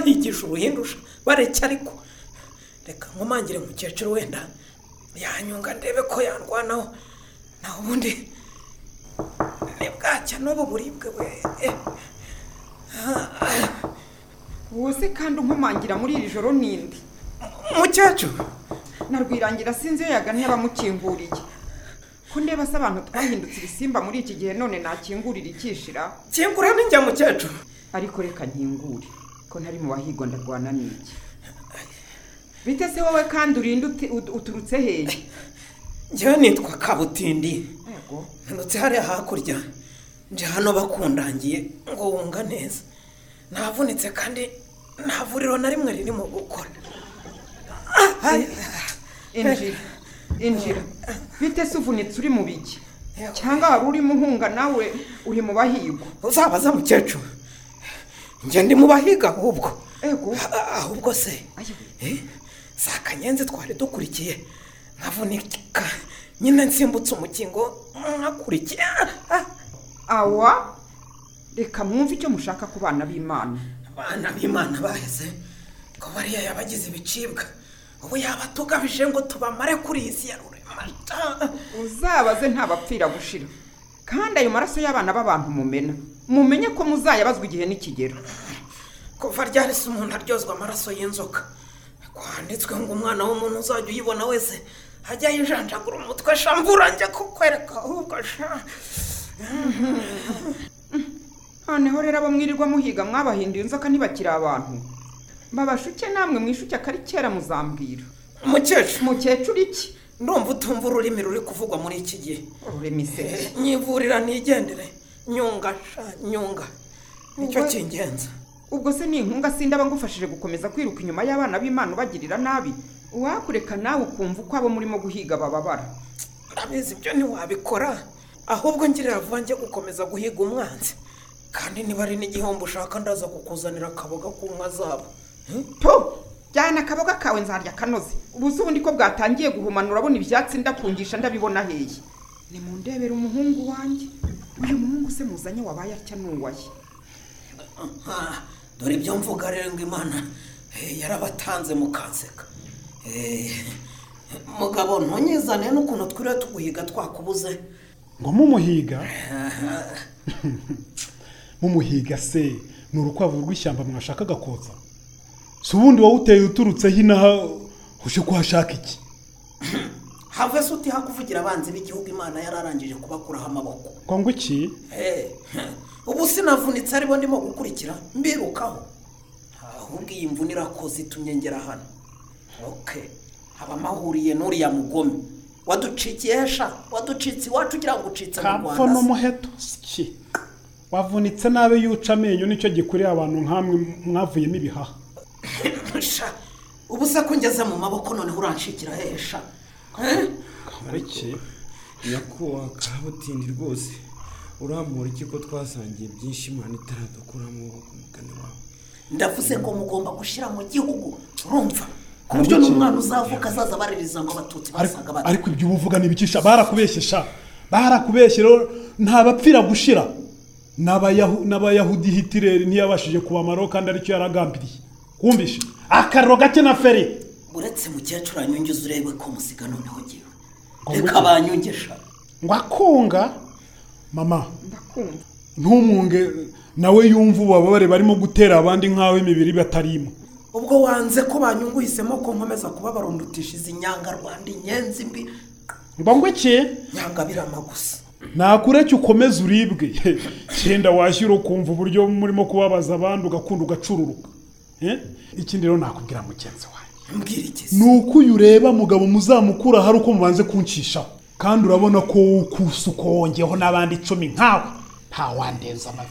sinzarekera kubahigisha uruhindusha bareke ariko reka nkomangire mukecuru wenda yanyunga ndebe ko yarwanaho. Naho ubundi ni bwacya n'ubu buribwe we. Se kandi unkomangira muri iri joro ninde mukecuru! Narwirangira sinzi iyo yagannye abamukinguriye. Ko ndeba se abantu twahindutse ibisimba muri iki gihe none nakingurira ikishira? Kingura n'injya mukecuru. Ariko reka nkingure ko ntari mu bahigwa ndarwana n'iki bite se wowe kandi ut- uturutse hehe njyewe nitwa kabutindi. Nturutse hariya hakurya. Nje hano bakundangiye. Ngo wunga neza. Navunitse kandi nta vuriro na rimwe ririmo gukora. Injira. Injira. Bite se uvunitse uri mu biki? Cyangwa wari urimo uhunga nawe uri mu bahigwa uzabaza mukecuru. Njye ndi mu bahiga ahubwo ahubwo se? Ayo. eh, za kanyenzi twari dukurikiye. Nkavunika. Nyine nsimbutse umukingo nkakurikiye Ah, awa? Reka mwumve icyo mushaka ku bana b'imana. Abana b'imana baheze ko bariya yabagize ibicibwa. Ubu yaba tugabije ngo tubamare kuri iyi si ya rurema uzabaze ntabapfira gushira kandi ayo maraso y'abana b'abantu mumena. Mumenye ko muzayabazwa igihe nikigera kuva ryari se umuntu aryozwa amaraso y'inzoka? Kwanditswe ngo umwana w'umuntu uzajya uyibona wese ajya yijanjagura umutwe shamvura njya kukwereka ahubwo sha. Noneho rero abo mwirirwa muhiga mwabahinduye inzoka ntibakiri abantu. Babashuke namwe mwishuke akari kera muzambwira. Umukecuru mukecuru iki? Ndumva utumva ururimi ruri kuvugwa muri iki gihe. Ururimi se. Nyivurira nigendere. Nyunga nyunga ni cyo cy'ingenzi ubwo se ni inkunga sindaba ngufashije gukomeza kwiruka inyuma y'abana b'imana ubagirira nabi? Uwakureka nawe ukumva uko abo murimo guhiga bababara. Ndabizi ibyo ntiwabikora ahubwo ngirira vuba njye gukomeza guhiga umwanzi. Kandi niba ari n'igihombo ushaka ndaza kukuzanira akaboga ku nka zabo to jyana akaboga kawe nzarya kanoze. Ubu se ubundi ko bwatangiye guhumana urabona ibyatsi ndakungisha ndabibona heye nimundebere umuhungu wanjye. Uyu muhungu se muzanye wabaye atya n'uwaye? Ah, dore ibyo mvuga rero ngo imana eh, yarabatanze mukanseka Eh, mugabo ntunyizane n'ukuntu twiriwe tuguhiga twakubuze. Ngo mumuhiga? *laughs* Mumuhiga se ni urukwavu rw'ishyamba mwashakaga koza si ubundi wowe uteye uturutseho inaha uje kuhashaka iki? *laughs* have se utiha kuvugira abanzi b'igihugu imana yararangije kubakuraho amaboko ngo iki Eh, *laughs* ubu sinavunitse ari bo ndimo gukurikira mbirukaho ahubwo iyi mvune irakoze itumye ngera hano? Oke haba mahuriye n'uriya mugome waducikiye sha waducitse iwacu ugira ngo ucitse mu kapfa rwanda. se. n'umuheto ki wavunitse nabi yuca amenyo ni cyo gikwiriye abantu nk'amwe mwavuyemo ibihaha *laughs* sha ubu se ko ngeze mu maboko noneho uranshikira hehe areke nyakubahwa kabutindi rwose. Uramura iki ko twasangiye byinshi imana itaradukuramo umugani wawe? Ndavuze ngo mugomba gushyira mu gihugu urumva ku buryo n'umwana uzavuka azaza baririza ngo abatutsi basaga bati ariko ibyo uba uvuga ntibikisha barakubeshye sha barakubeshye rero ntabapfira gushira. N'abayahu- n'abayahudi hitireri ntiyabashije kubamaraho kandi ari cyo yaragambiriye. Wumvishe akariro gake na feri uretse mukecuru anyongeza urebe ko musiga noneho ngewe Ngo reka banyongesha ngo akunga? Mama. Ntumwunge nawe yumva ububabare barimo gutera abandi nk'aho imibiri batarimo. Ubwo wanze ko banyungu uhisemo ko nkomeza kuba barundutisha izi nyanga rwanda inyenzi mbi. Ngo ngo iki nyanga birama gusa nakureke ukomeze uribwe? *laughs* Cyenda washyira ukumva uburyo murimo kubabaza abandi ugakunda ugacururuka. Eh? ikindi rero nakubwira mugenzi iki ni uko uyu ureba mugabo muzamukura hari uko mubanze kuncishaho kandi urabona ko ukusa uko wongeyeho n'abandi icumi nkawe. Ntawandenza amavi.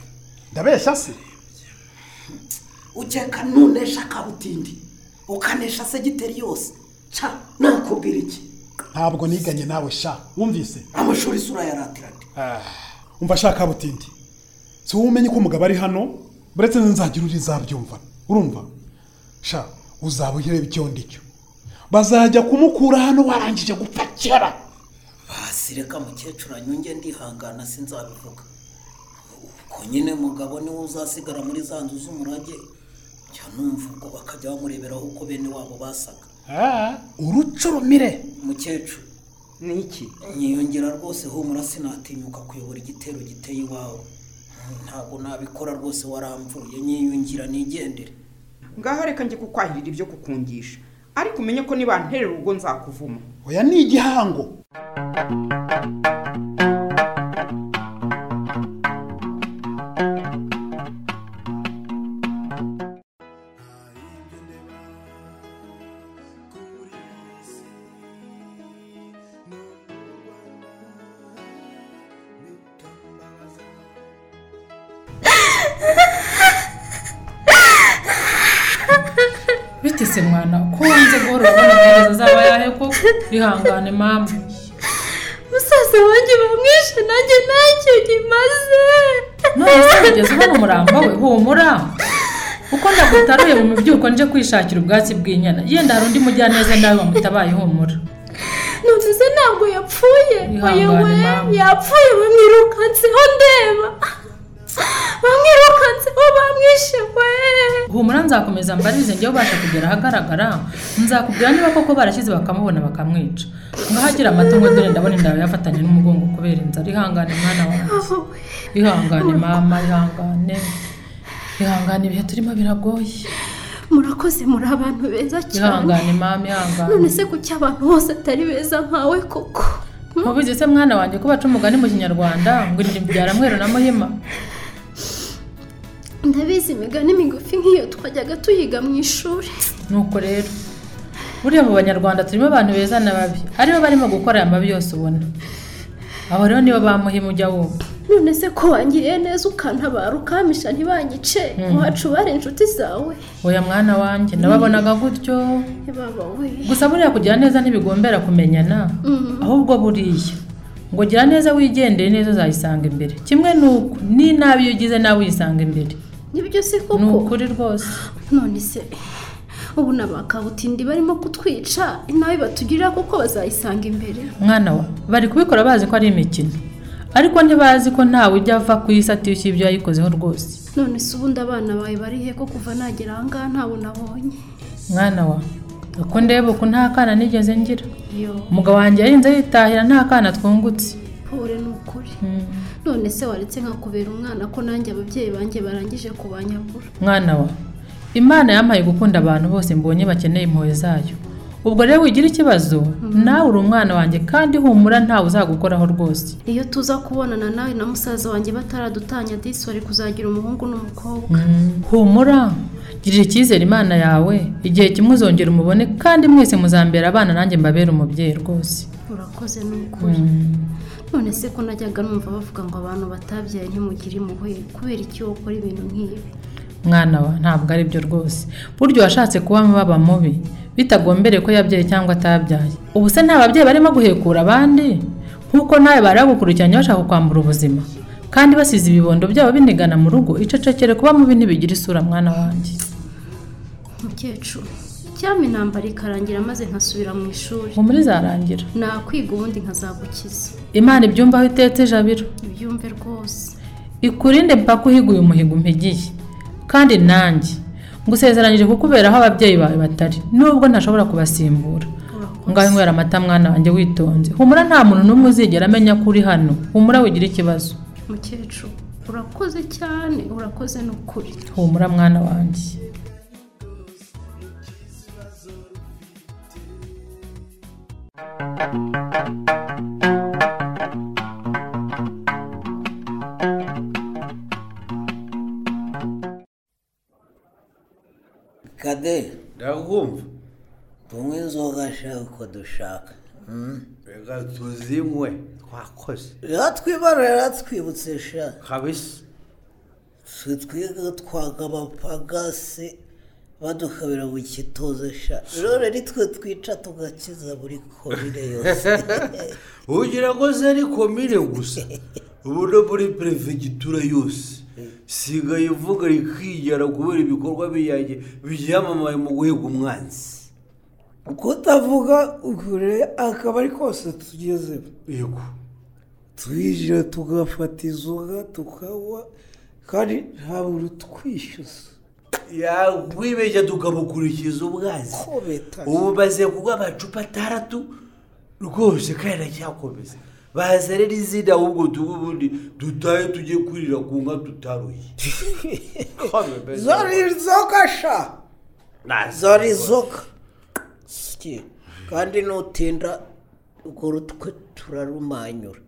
Ndabeshya se? Ukeka nunesha kabutindi ukanesha segiteri yose. Ca nakubwira iki? Ntabwo niganye nawe sha. Wumvise? Amashuri isura yaratirane umva ashaka butindi si wowe umenye ko umugabo ari hano? Uretse nzagira uri zabyumva urumva? Sha. Uzaba ureba icyo ndicyo. Bazajya kumukura hano warangije gupfa kera. Basi reka mukecuru anyunge ndihangana sinzabivuga. Ubwo nyine mugabo ni we uzasigara muri za nzu z'umurage njya numva ubwo bakajya bamureberaho uko bene wabo basaga. Urucurumire. Mukecuru. Ni iki? Nyiyongera rwose humura sinatinyuka kuyobora igitero giteye iwawe. Ntabwo nabikora rwose waramvuye. Nyiyungira nigendere. Ngaho reka njye kukwahirira ibyo kukungisha ariko umenye ko niba nterera urugo nzakuvuma. Oya ni igihango. Koko ihangane mama. Musaza wanjye bamwishe nanjye ntacyo kimaze none se kugeza ubona umurambo we? Humura. Uko ndagutaruye mu mubyuko nje kwishakira ubwatsi bw'inyana. Yenda hari undi mujyaneza nawe wamutabaye humura. Se ntabwo yapfuye. Ihangane, yewe mama. yapfuye bamwirukanseho ndeba. Bamwirukanseho bamwishe we humura nzakomeza mbarize njyewe ubasha kugera ahagaragara. Nzakubwira niba koko barashyize bakamubona bakamwica. Ngahagira amatungo dore ndabona inda yafatanye n'umugongo kubera inzara. Ihangane mwana wanjye. Ihangane mama ihangane. Ihangane ibihe turimo biragoye. Murakoze muri abantu beza cyane. Ihangane mama ihangane. None se kuki abantu bose atari beza nkawe koko? Ntubizi se mwana wanjye ko baca umugani mu kinyarwanda? Ngo iri byara mweru na muhima. Ndabizi imigani migufi nk'iyo twajyaga tuyiga mu ishuri. Nuko rero buriya mu banyarwanda turimo abantu beza na babi ari bo barimo gukora aya mabi yose ubona. Abo rero nibo bamuhimu ujya wumva none se ko wangiriye neza ukantabara ukamisha ntibanyice? Iwacu bari inshuti zawe. Oya mwana wanjye nababonaga gutyo. We gusa buriya kugira neza ntibigombera kumenyana. Mhm. ahubwo buriya ngo gira neza wigendere neza uzayisanga imbere. Kimwe n'uko n'inabi iyo ugize nawe uyisanga imbere. Ni byo se ni koko ukuri rwose. None se ubu n'abakabutindi barimo kutwica inabi batugirira kuko bazayisanga imbere. Mwana wa bari kubikora bazi ko ari imikino. Ariko ntibazi ko ntawe ujya ava ku isi atishyuye ibyo yayikozeho rwose. None se ubundi abana bawe bari he ko kuva nagera aha ngaha ntawe nabonye mwana wa uko ndeba uku nta kana nigeze ngira. Umugabo wanjye yarinze yitahira nta kana twungutse. Pore ni ukuri. None se waretse nkakubera umwana ko nanjye ababyeyi banjye barangije kubanyagura? Mwana wa imana yampaye gukunda abantu bose mbonye bakeneye impuhwe zayo. Ubwo rero wigira ikibazo nawe uri umwana wanjye kandi humura ntawe uzagukoraho rwose. Iyo tuza kubonana nawe na musaza wanjye bataradutanya disi wari kuzagira umuhungu n'umukobwa. Mm, humura girira icyizere imana yawe igihe kimwe uzongera umubone kandi mwese muzambera abana nanjye mbabere umubyeyi rwose. Urakoze ni ukuri Mm. None se ko najyaga numva bavuga ngo abantu batabyaye ntimugire impuhwe kubera iki ukora ibintu nk'ibi? Mwana wa ntabwo ari byo rwose. Buryo washatse kuba baba mubi bitagombereye ko yabyaye cyangwa atabyaye. Ubu se nta babyeyi barimo guhekura abandi? Nk'uko nawe bari bagukurikiranye bashaka kwambura ubuzima. Kandi basize ibibondo byabo binigana mu rugo icecekere kuba mubi ntibigira isura mwana wanjye. Mukecuru. Icyama intambara ikarangira maze nkasubira mu ishuri. Muri zarangira? Nakwiga ubundi nkazagukiza. Imana ibyumva aho itetse jabiro? Ibyumve rwose. Ikurinde mpaka uhiga uyu muhigo umpigiye kandi nanjye ngusezeranyije kukubera aho ababyeyi bawe batari. Nubwo ntashobora kubasimbura. Ngaho inywera amata mwana wanjye witonze. Humura nta muntu n'umwe uzigera amenya ko uri hano. Humura wigira ikibazo. Mukecuru urakoze cyane urakoze ni ukuri humura mwana wanjye. Kade? Ndakumva. Tunywe inzoga uko dushaka reka tuzinywe twakoze. Yatwibarira twibutse sha. Kabisa. Twe twiga twaga abapagasi badukabira mu kitoze sha. Rero nitwe twica tugakiza buri komine yose. *laughs* Ugira ngo ze ari komine gusa. Ubu no muri perefegitura yose. Sigaye ivuga rikigera kubera ibikorwa biyanjye byamamaye mu guhiga umwanzi. Kutavuga ukure akaba ari kose tugeze yego. Twinjira tugafata inzoga tukanywa kandi nta muntu twishyuza. Yakwibeshya tukamukurikiza ubwazi. Ubu maze kugwa amacupa atandatu rwose kandi aracyakomeza. Baza rero izina ahubwo tuba ubundi dutahe tujye kurira ku nka tutaruye. Zari inzoga sha. Zari inzoga Siki. kandi nutinda urwo rutwe turarumanyura.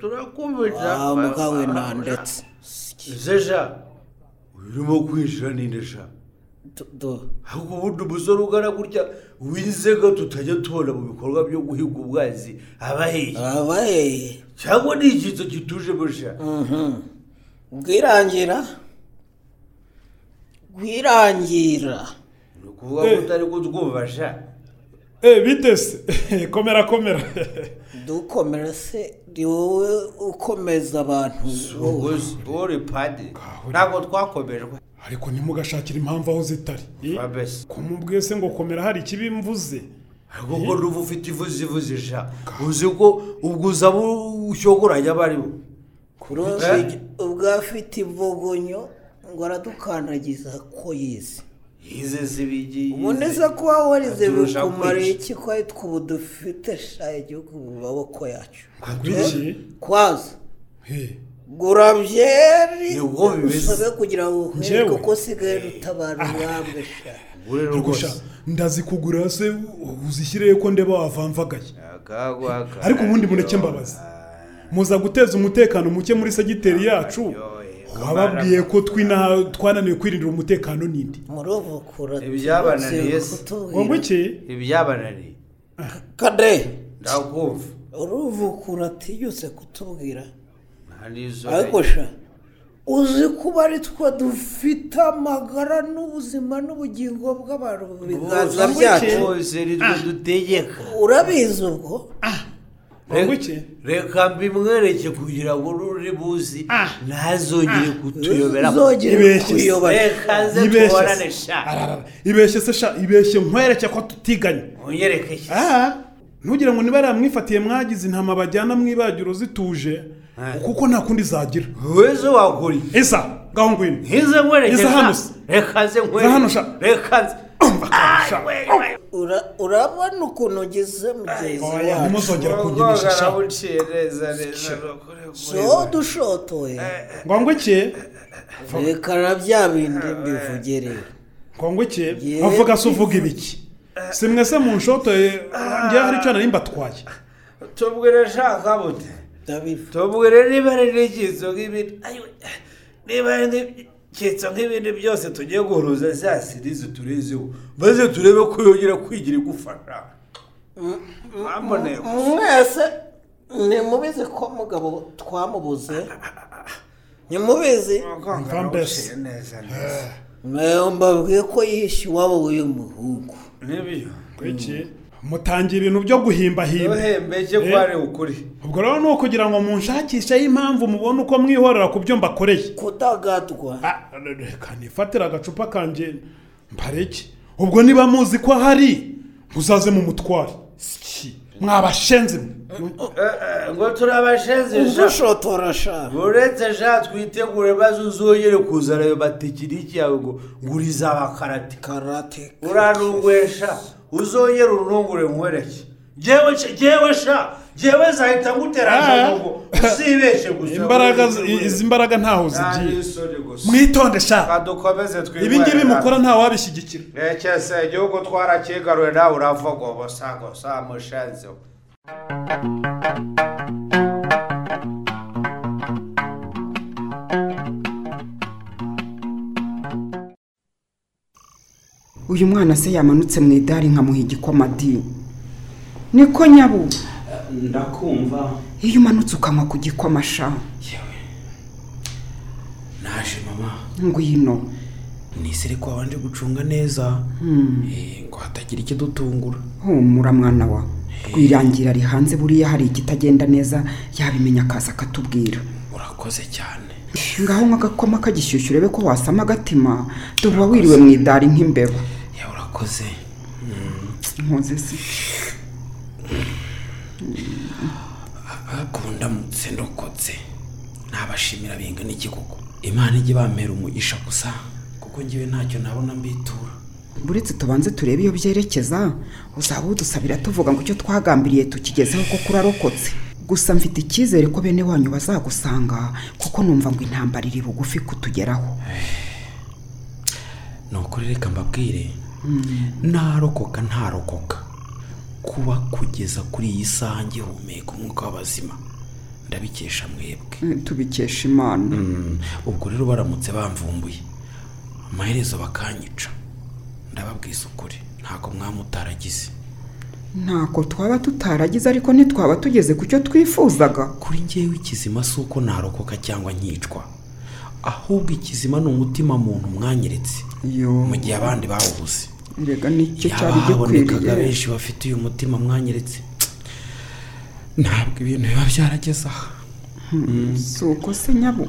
Turakubita Ah, mugawe nandetse zeja urimo kwinjira ninde sha ahubwo ubundi umusore ugana gutya wizega tutajya tubona mu bikorwa byo guhiga ubwazi abaheye abaheye cyangwa ni icyitso kitujemo sha bwirangira bwirangira ni ukuvuga ko utari kutwumva sha. Bitese *laughs* komera komera. *laughs* Dukomera se ni wowe ukomeza abantu. Uri padi ntabwo twakomejwe ariko ntimugashakire impamvu aho zitari. Fabese. kumubwiye se ngo komera hari ikibi mvuze. Kuko n'ubu ufite ivuze ivuze sha. Uzi ko ubwo uzaba ushyogoranya abaribo kuruzi ubwo afite imvogonyo ngo aradukandagiza ko yize yize se bigiye ubundi se kuba warize bikumara iki? Ko ari twe ubu dufite sha igihugu mu maboko yacu? Eh, kwaza. He. gura byeri. Ni ubwo bimeze. usabe kugira ngo Njyewe? ukwereke ko usigaye rutabara umwambwe sha Ariko sha ndazikugura se uzishyireye ko ndeba wavamvagaye ariko ubundi mureke mbabazi muza guteza umutekano muke muri segiteri yacu. Wababwiye ko twina twananiwe kwirindira umutekano n'indi muruvukura ibyabananiye se ngo iki? Ibyabananiye kade ndakumva. Uruvukura atiyutse kutubwira. Ariko sha uzi kuba ari twe dufite amagara n'ubuzima n'ubugingo bw'abantu mu biganza byacu? urabizi ubwo? Reka- reka mbimwereke kugira ngo n'uri buzi ntazongere kutuyobera. Ibeshye se. reka nze Ibeshye se. tuborane sha. Ibeshye se sha ibeshye nkwereke ko tutiganye. Unyereke Ah, ntugire ngo niba yaramwifatiye mwagize intama bajyana mu ibagiro zituje kuko nta kundi zagira. Wese wakora isa ngaho ngwino. Nkize nkwereke Iza sha. hano se. reka nze Iza hano nkwereke sha. reka nze. Urabona ukuntu ugize mugenzi Oya, ntimuzongere wacu kunkinisha sha. Narabuciye neza neza so dushotoye ngo ngo iki reka na bya bindi mbivugere ngo ngo iki avuga se uvuga ibiki si mwese mu nshoto ngewe hari icyo nari mbatwaye tubwire shaka bute tubwire niba ari n'ikitso nk'ibindi ayiwe, niba ari n'ikitso nk'ibindi byose tugiye guhuruza za sirizi turezeho maze turebe ko yongera kwigira igufasha mwese ntimubizi ko mugabo twamubuze. Ntimubizi mbabwiye ko yishe iwabo w'uyu muhungu ni byo mutangira ibintu byo guhimbahimba. Duhembeke ko ari ukuri. ubwo rero ni ukugira ngo munshakisheho impamvu mubone uko mwihorera ku byo mbakoreye kudagadwa reka nifatire agacupa kanjye mbareke ubwo niba muzi ko ahari muzaze mu mutware. Mwabashenze. Mwe ngo turabashenze sha. Uretse sha twitegure maze uzongere kuzana ayo matekiniki yawe ngo nguriza abakarate. Karate. Uranunguye sha uzongere unungure nkwereke jewe sha jewe zahita ngutera ngo uzibeshe gusa *laughs* imbaraga zi- izi mbaraga ntaho zigiye. mwitonde sha. Ibi ngibi mukora ntawabishyigikira rekese igihugu twarakigaruye nawe ngo gusa gusa uyu mwana se yamanutse mu idari nkamuha igikoma di niko nyabu ndakumva. Iyo umanutse ukanywa ku gikoma sha. Naje mama. Ngwino. Nisere ko wabanje gucunga neza. Eh, ngo hatagira ikidutungura humura mwana wa. Rwirangira ari hanze buriya hari ikitagenda neza yabimenya akaza akatubwira. Urakoze cyane. Ngaho nk'agakoma kagishyushyu urebe ko wasama agatima. Dore wiriwe mu idari nk'imbeba. Ya urakoze nkoze se ndamutse ndokotse nabashimira bingana iki koko imana ijye bampera umugisha gusa kuko ngewe ntacyo nabona mbitura. Buretse tubanze turebe iyo byerekeza uzaba udusabira tuvuga ngo icyo twagambiriye tukigezeho ko kurarokotse gusa mfite icyizere ko bene wanyu bazagusanga kuko numva ngo intambara iri bugufi kutugeraho. *sighs* Ni ukuri reka mbabwire narokoka ntarokoka. Kuba kugeza kuri iyi saha ngihumeka umwuka w'abazima. Ndabikesha mwebwe. Mm, tubikesha imana. Ubwo rero baramutse bamvumbuye. Amaherezo bakanyica. Ndababwiza ukuri ntabwo mwamutaragize ntako twaba tutaragize ariko ntitwaba tugeze ku cyo twifuzaga. Kuri ngewe ikizima si uko narokoka cyangwa nkicwa ahubwo ikizima ni umutima muntu mwanyeretse. Mu gihe abandi bawubuze. Habonekaga gikwiriye. benshi bafite uyu mutima mwanyeretse. Ntabwo ibintu biba byarageze aha. Si uko se nyabo?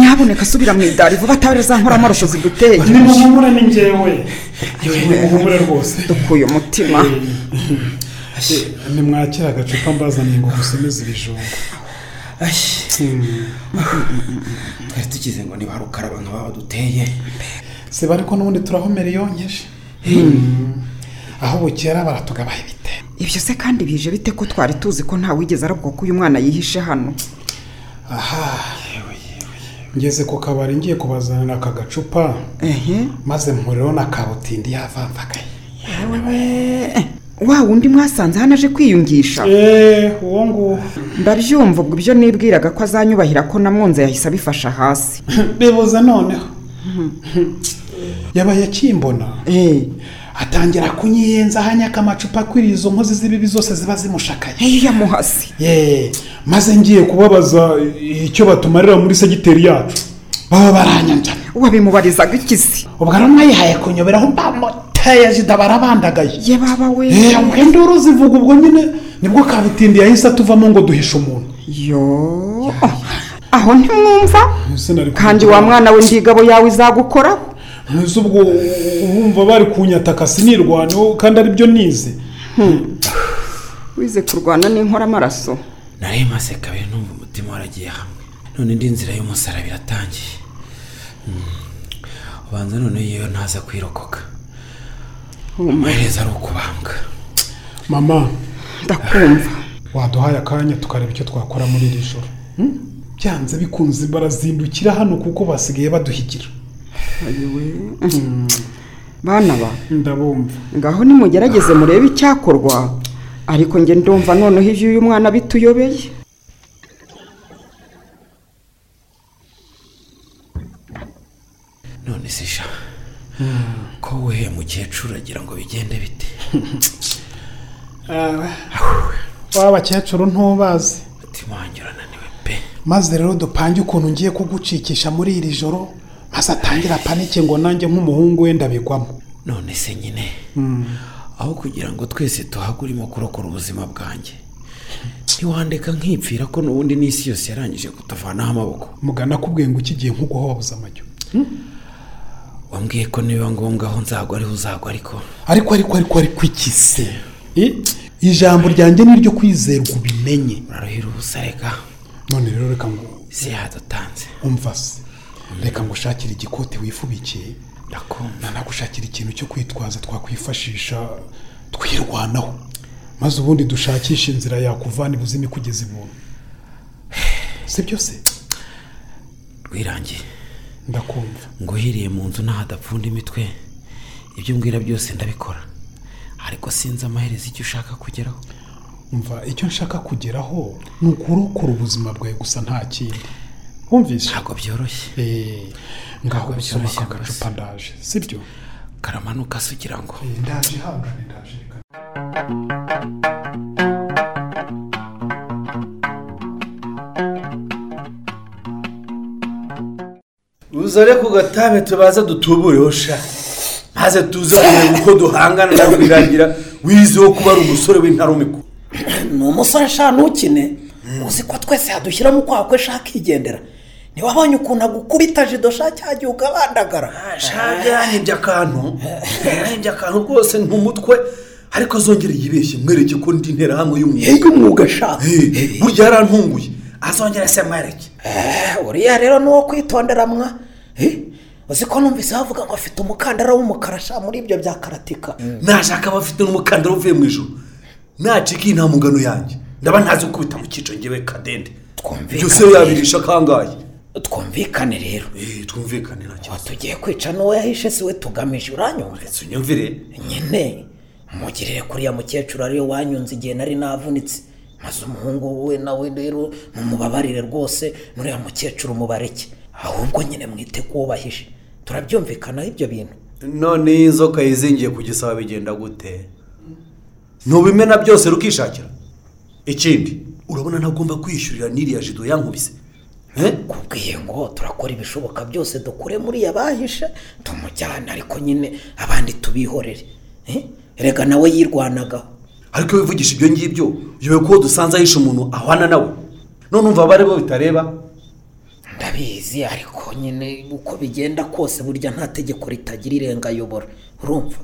Nyaboneka subira mu idari vuba atabereza nkoramaraso ziduteye. Nimuhumure ni njyewe. Nimuhumure rwose. Dukuye umutima. Nimwakira agacupa mbazaniye ngo musomeze ibijumba. Twari *sighs* tugize ngo niba rukaraba nka baba duteye siba ariko n'ubundi turahomera yonkeje aho bukera baratugabaha ibite ibyo se kandi bije bite ko twari tuzi ko ntawigeze arabwo ko uyu mwana yihishe hano? Aha. Ngeze ku kabari ngiye kubazanira aka gacupa. Maze mpurireho na kabutindi yavamvagaye wa wundi mwasanze hano aje kwiyungisha? Eee uwo nguwo. Ndabyumva ubwo ibyo nibwiraga ko azanyubahira ko namwunze yahise abifasha hasi. *laughs* Bibuze noneho. *laughs* Yabaye akimbona. Atangira kunyiyenza ahanyaka amacupa akwiriye izo nkozi z'ibibi zose ziba zimushakaye yamuhasi. Ye maze ngiye kubabaza icyo batumarira muri segiteri yacu. Baba baranyanjana wabimubarizaga ikizi ubwo rero mwayihaye kunyoberaho mbamuteye jida barabandagaye ye baba we. Eh, induru zivuga ubwo nyine. Nibwo kabutindi yahise atuvamo ngo duhishe umuntu. Yo. Aho ntimwumva? Sinari kandi wa mwana we ndigabo yawe izagukoraho ntuzi ubwo wumva bari kunyataka sinirwaneho kandi ari byo nize. Wize kurwana n'inkora amaraso. Nari maze kabiri numva umutima waragiye hamwe. None indi nzira y'umusaraba iratangiye. Mm. ubanza none yewe ntaza kwirokoka. Amaherezo ari ukubambwa. Mama. Ndakumva. Waduhaye akanya tukareba icyo twakora muri iri joro. Hmm? byanze bikunze barazindukira hano kuko basigaye baduhigira. Bana ba. Ndabumva. Ngaho nimugerageze murebe icyakorwa. Ariko njye ndumva noneho ibyo uyu mwana bituyobeye. None se sha. Ko we mukecuru agira ngo bigende bite? Wa bakecuru ntubazi pe. Maze rero dupange ukuntu ngiye kugucikisha muri iri joro maze atangira panike ngo nanjye nk'umuhungu we ndabigwamo. None se nyine? Aho kugira ngo twese tuhagure urimo kurokora ubuzima bwanjye. Ntiwandeka nkipfira ko n'ubundi n'isi yose yarangije kutuvanaho amaboko. Mugana akubwiye ngo ukigiye nk'uguha wabuze amajyo wambwiye ko nibiba ngombwa aho nzagwa ariho uzagwa ariko. Ariko ariko ariko ariko iki se I- ijambo ryanjye ni iryo kwizerwa ubimenye. Uraruhira ubusa reka. None rero reka ngo isi yadutanze umva se. Reka ngo ushakire igikote wifubikiye ndakumva. Nanagushakira ikintu cyo kwitwaza twakwifashisha twirwanaho. Maze ubundi dushakishe inzira yakuvana ibuzime kugeza ibuntu. *sighs* Si byo se? Rwirangiye. Ndakumva. Ngo uhiriye mu nzu n'ahadapfunda imitwe ibyo umbwira byose ndabikora. Ariko sinzi amaherezo icyo ushaka kugeraho. Umva icyo nshaka kugeraho ni ukurokora ubuzima bwawe gusa nta kindi. Wumvise? Ntabwo byoroshye. Eh, ngaho usoma aka gacupa ndaje si byo karamanuka se ugira ngo. Eh, ndaje hangane ndaje reka uzare ku gatabe tubaze dutubureho sha maze tuza kureba uko duhangana na rwirangira wizeho kuba ari umusore w'intarumiko *clears throat* ni umusore ashaka ntukine. Uzi ko twese yadushyira mu kwaha kwe shaka igendera ntiwabonye ukuntu agukubita jido sha cya gihe ukabandagara? Shaje yanyibye akantu. Yanyibye akantu rwose ni umutwe. Ariko azongera yibeshye mwereke ko ndi interahamwe y'umwuga. Y'umwuga sha. Eh, burya yarantunguye. Azongera se mwereke uriya rero ni uwo kwitondera mwa Eh, uzi ko numvise bavuga ngo afite umukandara w'umukara sha muri ibyo bya karatika. Nashaka aba afite n'umukandara uvuye mu ijoro nacika iyi nta mugano yanjye. Ndaba ntazi gukubita mu cyiciro ngewe kadende. Byose yabirisha kangahe? Twumvikane rero. Eh, twumvikane nta kibazo tugiye kwica n'uwo yahishe si we tugamije uranyumva? Unyumvire? Nyine mugirire kuriya mukecuru ariyo wanyunze igihe nari navunitse. Maze umuhungu we nawe rero mumubabarire rwose n'uriya mukecuru mubareke ahubwo nyine mwite kubahishe turabyumvikanaho ibyo bintu. None iyi nzoka yizingiye ku gisaba bigenda gute? Ntubimena byose rukishakira. Ikindi urabona ntagomba kwishyurira n'iriya jido yankubise? Kubwiye ngo turakora ibishoboka byose dukure muri bahishe tumujyane ariko nyine abandi tubihorere. Eh? erega nawe yirwanagaho ariko iyo wivugisha ibyo ngibyo uyobewe ko dusanze ahishe umuntu ahwana nawe. None umva abari bo bitareba. Ndabizi ariko nyine uko bigenda kose burya nta tegeko ritagira irengayobora urumva?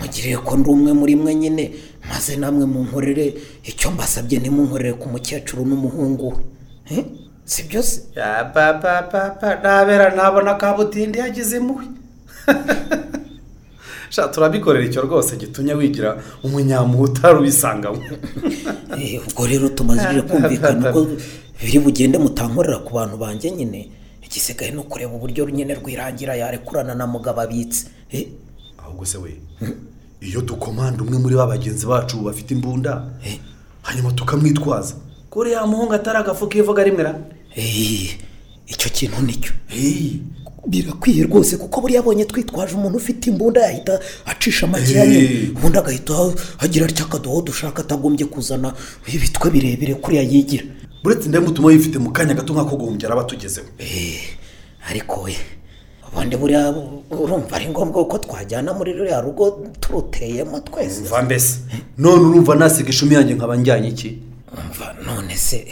Mugiriye ko ndi umwe muri mwe nyine maze namwe munkorere. Icyo mbasabye ntimunkorere ku mukecuru n'umuhungu. We Eh? si byo se? Ya papa papa ntabera ntabona kabutindi yagize impuhwe. *laughs* sha turabikorera icyo rwose gitumye wigira umunyamuhu utari ubisangamo *laughs* Eh, ubwo rero tumazije kumvikana uko *laughs* biri bugende mutankorera ku bantu banjye nyine igisigaye ni ukureba uburyo nyine rwirangira yarekurana na mugabo abitse. Eh, ahubwo se we iyo dukomanda umwe muri ba bagenzi bacu bafite imbunda hanyuma tukamwitwaza kuri ya muhungu atari agafu kivuga rimwe ra icyo kintu ni cyo birakwiye rwose kuko buriya abonye twitwaje umuntu ufite imbunda yahita acisha makiyanye Hey. ubundi agahita agira atya akadoho dushaka atagombye kuzana ibitwe birebire kuriya yigira. Buretse ndamutuma yifite mu kanya gato nk'ako guhumbya araba atugezeho ariko we ubundi buriya urumva ari ngombwa ko twajyana muri ruriya rugo turuteyemo twese. Mva mbese none urumva nasiga ishumi yanjye nkaba njyanye iki? Umva none se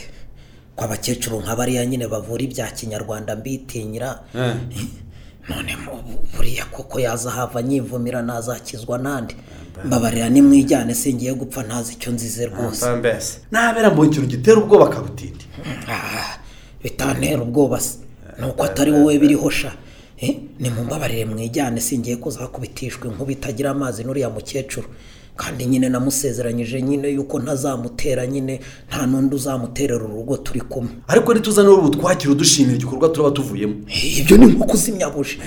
abakecuru nka bariya nyine bavura ibya kinyarwanda mbitinyira *laughs* none mu- buriya koko yaza hava nyivumira nazakizwa nandi. Mbabarira nimwijyane singiye gupfa ntazi icyo nzize rwose. Nabera mbonye ikintu gitera ubwoba kabutindi *laughs* Ah, bitantera ubwoba se. Nuko atari wowe biriho sha. Eh, nimumbabarire mwijyane singiye kuzakubitishwa inkuba itagira amazi n'uriya mukecuru. Kandi nyine namusezeranyije nyine yuko ntazamutera nyine nta n'undi uzamuterera urugo turi kumwe. Ariko ntituza n'ubu twakira udushimira igikorwa turaba tuvuyemo. Ibyo ni nko kuzimya buji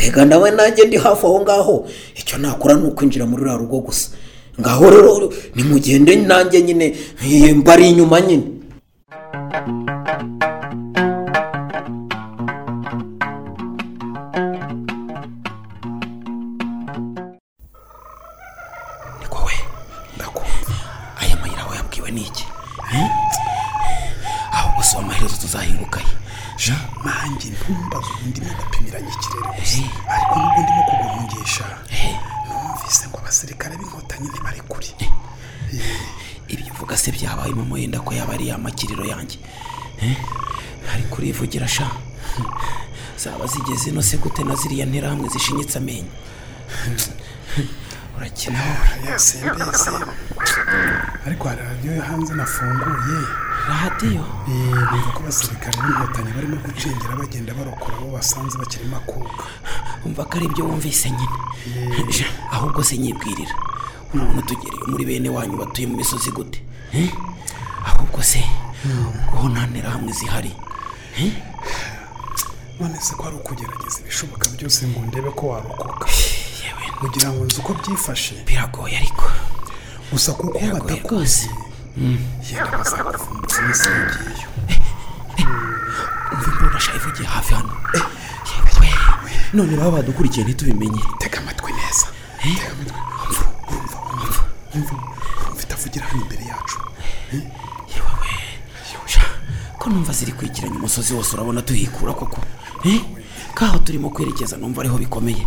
rega nawe nanjye ndi hafi aho ngaho. Icyo nakora ni ukwinjira muri ruriya rugo gusa. Ngaho rero nimugende nanjye nyine eh, mbari inyuma nyine. Ko yaba ari ya makiriro yanjye. Eh? ariko urivugira sha? Zaba zigeze ino se gute na ziriya nterahamwe zishinyitse amenyo? Urakina yasembese ariko hari radiyo yo hanze nafunguye. Radiyo numva ko abasirikare b'inkotanyi barimo gucengera bagenda barokora abo basanze bakirimo akuka umva ko ari ibyo wumvise nyine. Ja, ahubwo se nyibwirira. Urabona tugereyo muri bene wanyu batuye mu misozi gute? Eh? Ahubwo se ubwo nterahamwe zihari. Eh? none se ko ari ukugerageza ibishoboka byose ngo ndebe ko warokoka. Kugira ngo nzi uko byifashe. Biragoye ariko. Gusa kuko batakuzi. yenda bazakuvumbura iminsi yagiyeyo imbunda sha ivugiye hafi hano? Yewe none baba badukurikiye ntitubimenye. Tega amatwi neza. Tega amatwi. Urumva urumva urumva itavugira hano imbere yacu ko numva ziri kwegeranya umusozi wose urabona tuhikura koko? Eh? Kaho turimo kwerekeza numva ariho bikomeye.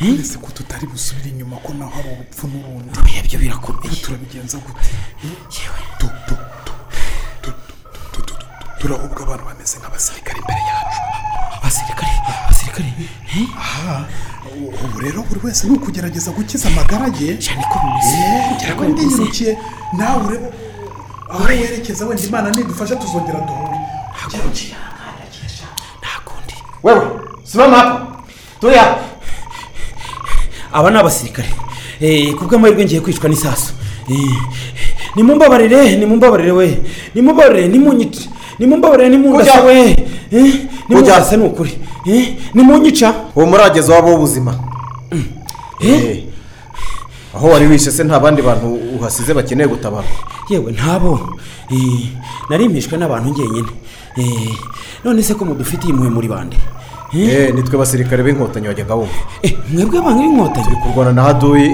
Eh? Uretse ko tutari busubire inyuma ko naho hari urupfu n'urundi? Ibyo birakomeye. Turabigenza gute? Yewe. Turahubwa abantu bameze nk'abasirikare imbere yacu. Abasirikare abasirikare eh? aha. Ubu rero buri wese ni ukugerageza gukiza amagara ye cyane ko bimeze. Ngira ngo ndiyirukiye nawe urebe aho werekeza wenda imana ntidufashe tuzongera duhure nta kundi wewe siba mpapuro turiya aba ni abasirikare. Eh, Kubw'amahirwe ngiye kwicwa n'isasu. Eh, nimumbabarire nimumbabarire we. Nimumbabarire nimunyice nimumbabarire eh, nimunyica we. Nimumbabarire ni ukuri nimunyica. Uwo muragezi wabo w'ubuzima aho wari wishe se nta bandi bantu uhasize bakeneye gutabara yewe ntabo Eh, nari mpishwe n'abantu njyenyine. Eh, none se ko mudufitiye impuhwe muri bande? Eh, nitwe basirikare b'inkotanyi wajyaga wumva. Mwebwe abantu b'inkotanyi? Turi kurwana na haduyi.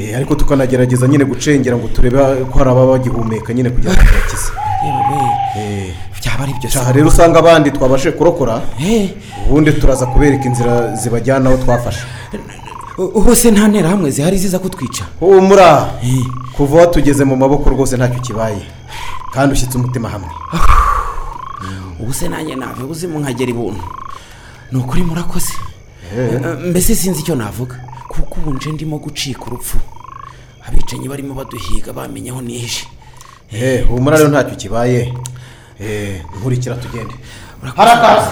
Eh, ariko tukanagerageza nyine gucengera ngo turebe ko hari ababa bagihumeka nyine kugira ngo bakize byaba ari byo aha rero usanga abandi twabashije kurokora ubundi turaza kubereka inzira zibajyana aho twafashe. Ubu se nta nterahamwe zihari ziza kutwica. Humura. Kuva watugeze mu maboko rwose ntacyo kibaye. Kandi ushyitse umutima hamwe. *sighs* Ubu se nanjye nave ubuzima nkagera ibuntu. Ni ukuri murakoze. Eh. Eh, mbese sinzi icyo navuga? Kuko ubu nje ndimo gucika urupfu. Abicanyi barimo baduhiga bamenye aho nihishe Eh, humura rero ntacyo kibaye. Eh, nkurikira tugende. Harakazi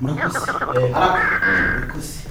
murakoze. Eh, murakoze.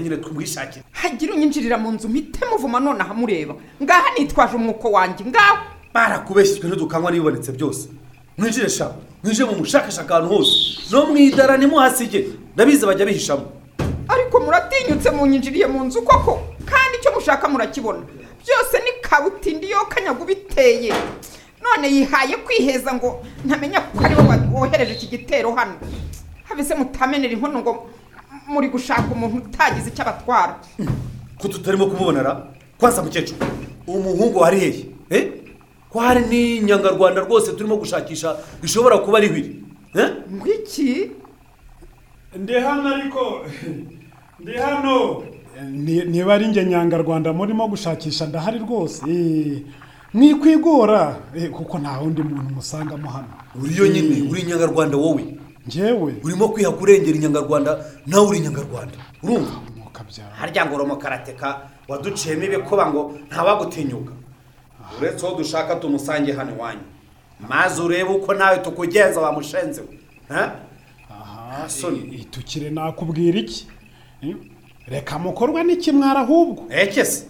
Nyine tumwishakire hagira unyinjirira mu nzu mpite muvuma none ahamureba ngaha nitwaje umwuko wanjye ngaho. Barakubeshyijwe ntidukanywa n'ibibonetse byose. Mwinjire sha mwinjire mu mushakashaka ahantu hose. No mu idara ntimuhasige ndabizi bajya bihishamo. Ariko muratinyutse munyinjiriye mu nzu koko? Kandi icyo mushaka murakibona. Byose ni kabutindi yo kanyaga ubiteye. None yihaye kwiheza ngo ntamenya ko ari wowe wohereje iki gitero hano. Habise mutamenera inkono ngo muri gushaka umuntu utagize icyo abatwara. Ko tutarimo kumubonera? Kwanza mukecuru. Umuhungu wari hehe eh? Ko hari n'inyangarwanda rwose turimo gushakisha bishobora kuba ari hwiri eh ngwiki ndi hano ariko. Ndi hano. Ni- niba ari njye nyangarwanda murimo gushakisha ndahari rwose. Eh, mwikwigora eh, kuko nta wundi muntu musangamo hano. Uriyo nyine uri inyangarwanda wowe. Njyewe urimo kwiha kurengera inyangarwanda nawe uri inyangarwanda urumva? Harya ngo oromo karateka waduciyemo ibikuba ngo ntawagutinyuka uretse uwo dushaka tumusange hano iwanyu. Maze urebe uko nawe tukugenza wamushenze we. Eh? soni itukire nakubwira iki? Reka mukorwa n'ikimwara ahubwo? Ekese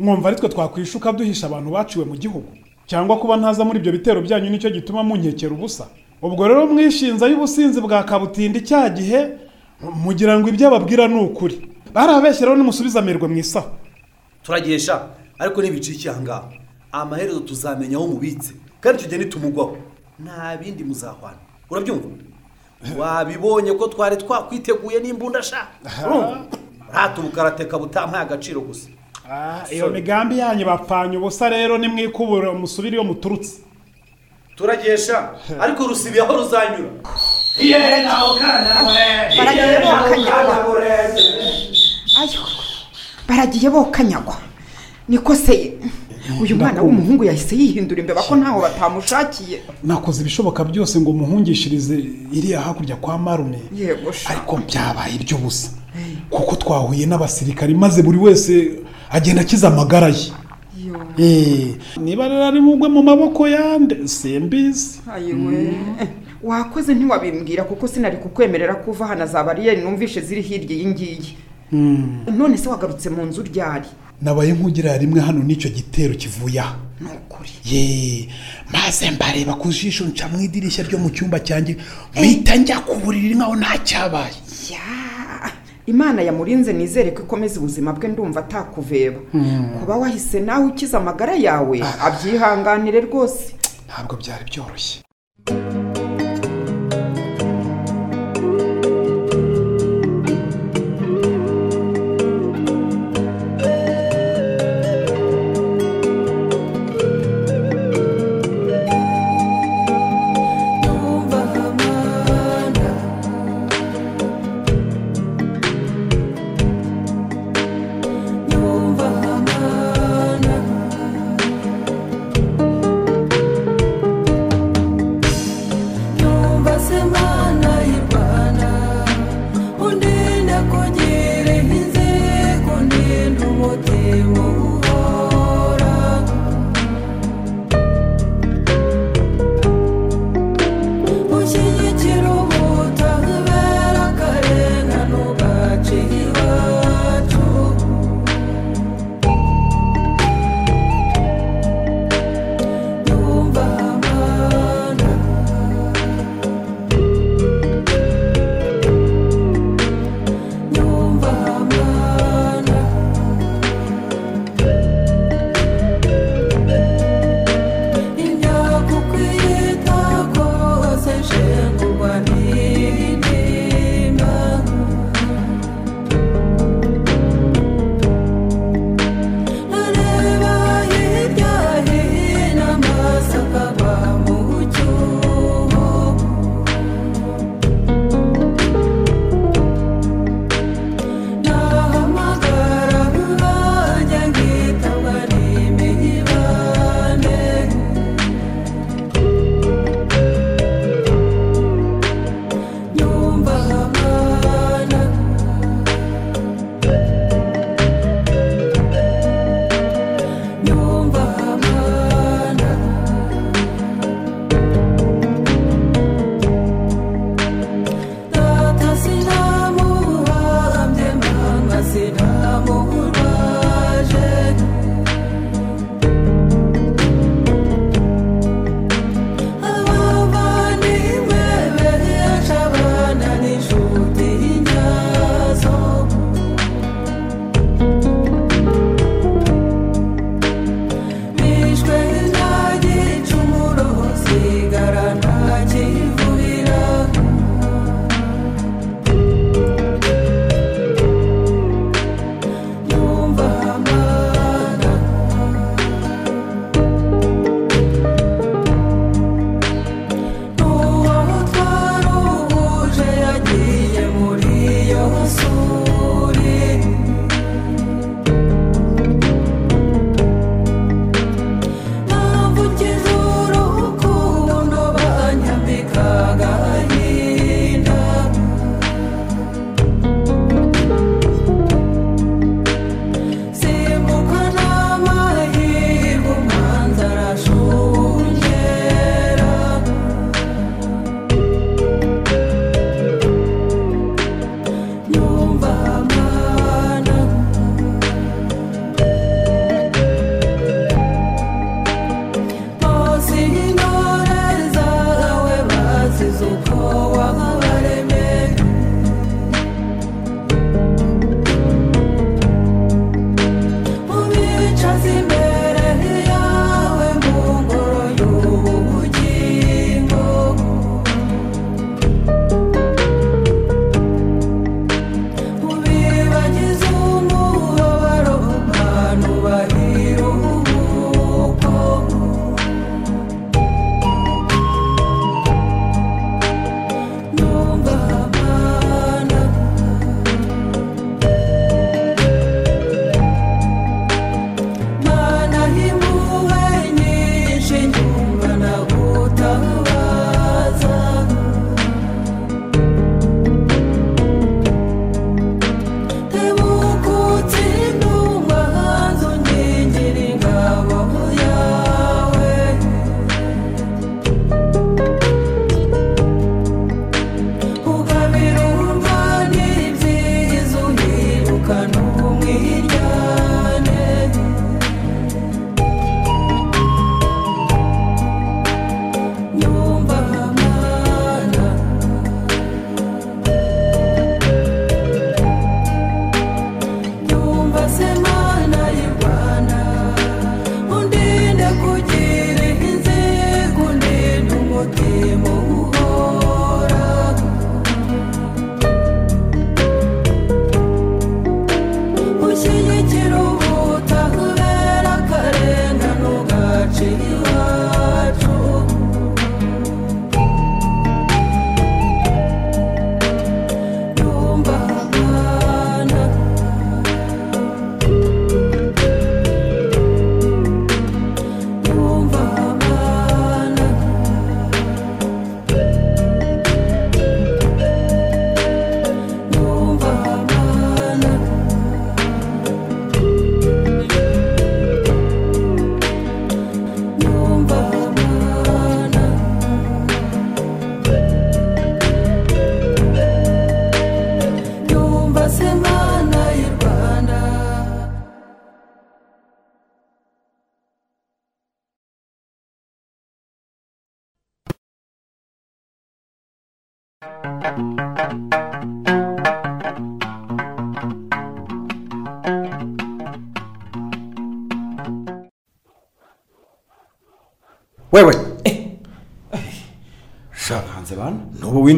mwumva ari twe twakwishuka duhisha abantu baciwe mu gihugu. Cyangwa kuba ntaza muri ibyo bitero byanyu ni cyo gituma munkekera ubusa. Ubwo rero mwishinza y'ubusinzi bwa kabutindi cya gihe mugira ngo ibyo ababwira ni ukuri. Barababeshye rero nimusubize amerwe mu isaho. Turagesha ariko ntibicike aha ngaha? Amaherezo tuzamenya aho mubitse kandi icyo gihe nitumugwaho. Nta bindi muzahwana. Urabyumva? Wabibonye ko twari twakwiteguye n'imbunda sha urumva? Rata ubukarateka butampaye agaciro gusa. Iyo migambi yanyu bapfanye ubusa rero nimwikubura musubire iyo muturutse. Turagesha *laughs* ariko rusibi aho ruzanyura baragiye bokanyagwa ayo baragiye bokanyagwa niko se uyu mwana w'umuhungu yahise yihindura imbeba ko ntaho batamushakiye. Nakoze ibishoboka byose ngo muhungishirize iriya hakurya kwa marume ariko byabaye iby'ubusa kuko twahuye n'abasirikari maze buri wese agenda akiza amagara ye. Niba rero ari bugwe mu maboko yande simbizi. Wakoze ntiwabimbwira kuko sinari kukwemerera ko uva hano za bariyeri numvishe ziri hirya iyi ngiyi. None se wagarutse mu nzu ryari? Nabaye nk'ugira rimwe hano n'icyo gitero kivuye aha ni ukuri ye maze mbareba ku jisho nca mu idirishya ryo mu cyumba cyanjye mpita njya ku buriri nkaho nta cyabaye. Imana yamurinze nizere ko ikomeza ubuzima bwe ndumva atakuveba. Kuba wahise nawe ukiza amagara yawe abyihanganire rwose. Ntabwo byari byoroshye.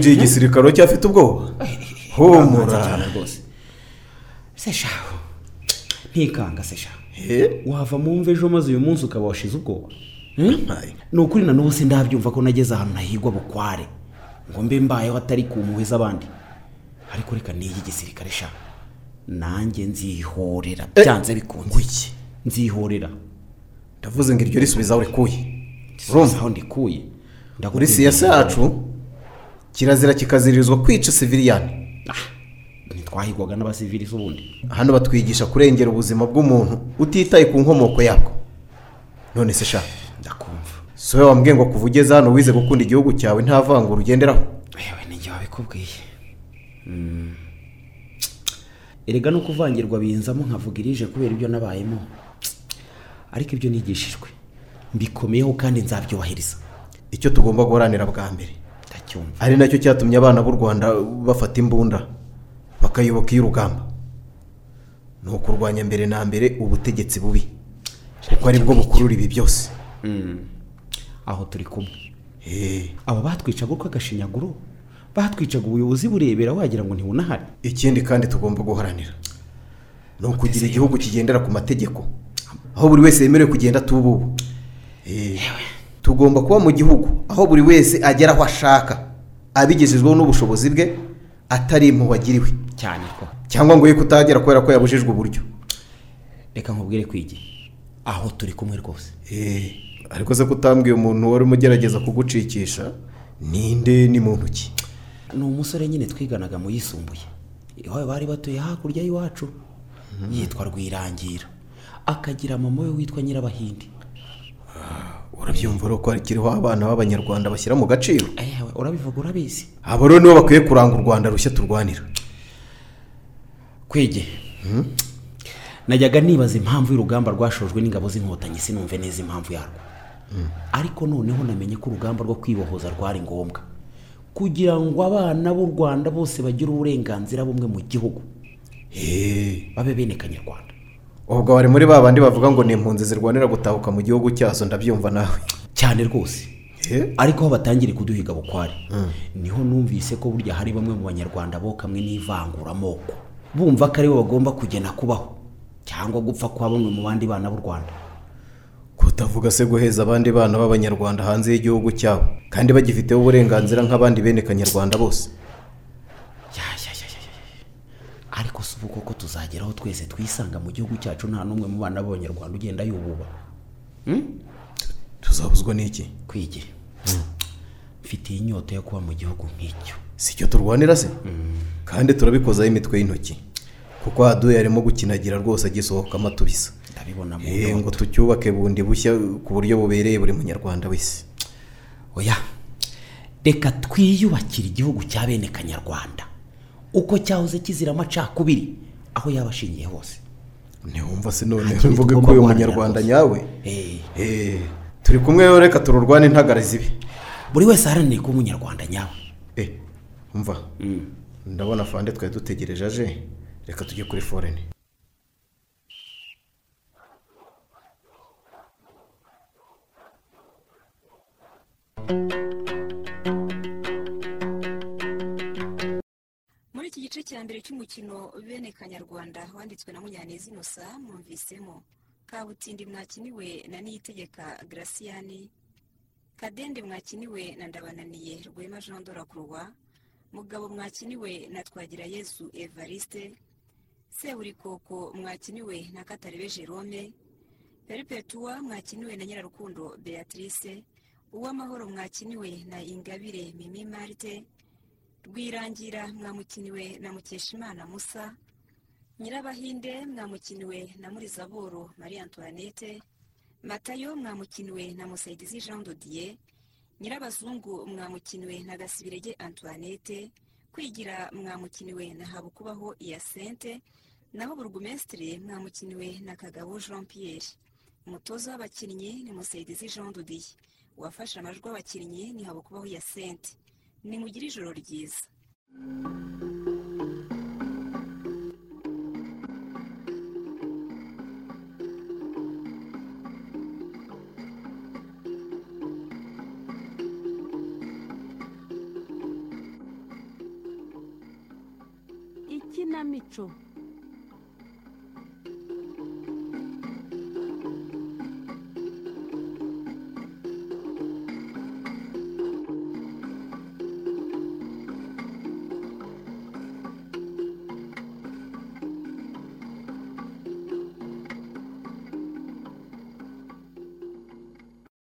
Winjiye igisirikare cyafite ubwoba. *laughs* Humura. Se shaho ntikanga se shaho. Wava mu mva ejo maze uyu munsi ukaba washize ubwoba. Ni ukuri na n'ubu sindabyumva ko nageze ahantu nahigwa bukware. Ngo mbe mbayeho atari ku mpuhwe z'abandi. Ariko reka niyi gisirikare sha nanjye nzihorera. Byanze bikunze. Iki? Nzihorera. Ndavuze ngo iryo risubiza aho rikuye. Urumva aho ndikuye. Muri siyasa yacu kirazira kikaziririzwa kwica siviliyani ntitwahigwaga n'abasivili ubundi. Hano batwigisha kurengera ubuzima bw'umuntu utitaye ku nkomoko yabwo. None se sha? Ndakumva. Si wowe wambwiye ngo kuva ugeze hano wize gukunda igihugu cyawe nta vangura ugenderaho. Yewe n'igihe wabikubwiye. Mm. erega no kuvangirwa binzamo nkavuga irije kubera ibyo nabayemo. Ariko ibyo nigishijwe. Mbikomeyeho kandi nzabyubahiriza. Icyo tugomba guharanira bwa mbere. Ndacyumva ari na cyo cyatumye abana b'u rwanda bafata imbunda bakayoboka iy'urugamba ni ukurwanya mbere na mbere ubutegetsi bubi kuko ari bwo bukurura ibi byose. Aho turi kumwe. Abo batwicaga urw'agashinyaguro batwicaga ubuyobozi burebera wagira ngo ntibunahari ikindi kandi tugomba guharanira ni ukugira igihugu kigendera ku mategeko aho buri wese yemerewe kugenda atububu tugomba kuba mu gihugu aho buri wese agera aho ashaka. Abigejejweho n'ubushobozi bwe atari impuhwe agiriwe cyane ko. Cyangwa ngo ye kutagera kubera ko yabujijwe uburyo. Reka nkubwire kwigi aho turi kumwe rwose. Ariko se kutambwiye umuntu wari umugerageza kugucikisha ninde ni muntu ki ni umusore nyine twiganaga mu yisumbuye. Iwabo bari batuye hakurya y'iwacu. Yitwa rwirangira. Akagira mama we witwa nyirabahindi. Urabyumva ko hakiriho abana b'abanyarwanda bashyira mu gaciro. Urabivuga urabizi. Abo rero nibo bakwiye kuranga u rwanda rushya turwanira. Kwege. Najyaga nibaza impamvu y'urugamba rwashojwe n'ingabo z'inkotanyi sinumve neza impamvu yarwo. Ariko noneho namenye ko urugamba rwo kwibohoza rwari ngombwa. Kugira ngo abana b'u rwanda bose bagire uburenganzira bumwe mu gihugu. Babe bene kanyarwanda ubwo bari muri ba bandi bavuga ngo ni impunzi zirwanira gutahuka mu gihugu cyazo ndabyumva nawe. Cyane rwose. Ariko aho batangiriye kuduhiga bukware. Niho numvise ko burya hari bamwe mu banyarwanda bokamwe n'ivanguramoko. Bumva ko ari bo bagomba kugena kubaho cyangwa gupfa kwa bamwe mu bandi bana b'u rwanda. Kutavuga se guheza abandi bana b'abanyarwanda hanze y'igihugu cyabo kandi bagifiteho uburenganzira nk'abandi bene kanyarwanda bose. Ariko si ubu koko tuzageraho twese twisanga mu gihugu cyacu nta n'umwe mu bana b'abanyarwanda ugenda yububa. Tuzabuzwa n'iki? Kwige mfitiye inyota yo kuba mu gihugu nk'icyo. Si cyo turwanira se? Kandi turabikozaho imitwe y'intoki. Kuko haduye arimo gukinagira rwose agisohokamo atubisa ndabibona mu Eh, ngo tucyubake bundi bushya ku buryo bubereye buri munyarwanda wese. Oya reka twiyubakire igihugu cya bene kanyarwanda. Uko cyahoze kizira amacakubiri aho yaba ashingiye hose. Ntiwumva se none mvuge ko uyu munyarwanda nyawe? Eh. Eh, turi kumwe rero reka tururwane intagara zibi buri wese aharanire kuba umunyarwanda nyawe. Eh umva? Ndabona fande twari dutegereje aje. Reka tujye kuri foreni. muri iki gice cya mbere cy'umukino bene kanyarwanda wanditswe na munyaneza inosa mwumvisemo. Kabutindi mwakiniwe na niyitegeka garasiyani kadende mwakiniwe na ndabananiye rwema jean dorakurwa mugabo mwakiniwe na twagirayezu evariste seburikoko mwakiniwe na katarebe jerome peripetuwa mwakiniwe na nyirarukundo beatrice uwamahoro mwakiniwe na ingabire mimi marite rwirangira mwamukiniwe na mukeshimana musa nyirabahinde mwamukiniwe na murizaboro marie antoinette matayo mwamukiniwe na musaidizi jean dodier nyirabazungu mwamukiniwe na gasibirege antoinette kwigira mwamukiniwe na habukubaho iyasente naho burugumesitiri mwamukiniwe na kagabo jean pierre. Umutoza w'abakinnyi ni musaidizi jean dodier. Uwafashe amajwi abakinnyi ni habukubaho iyasente nimugire ijoro ryiza. Ikinamico.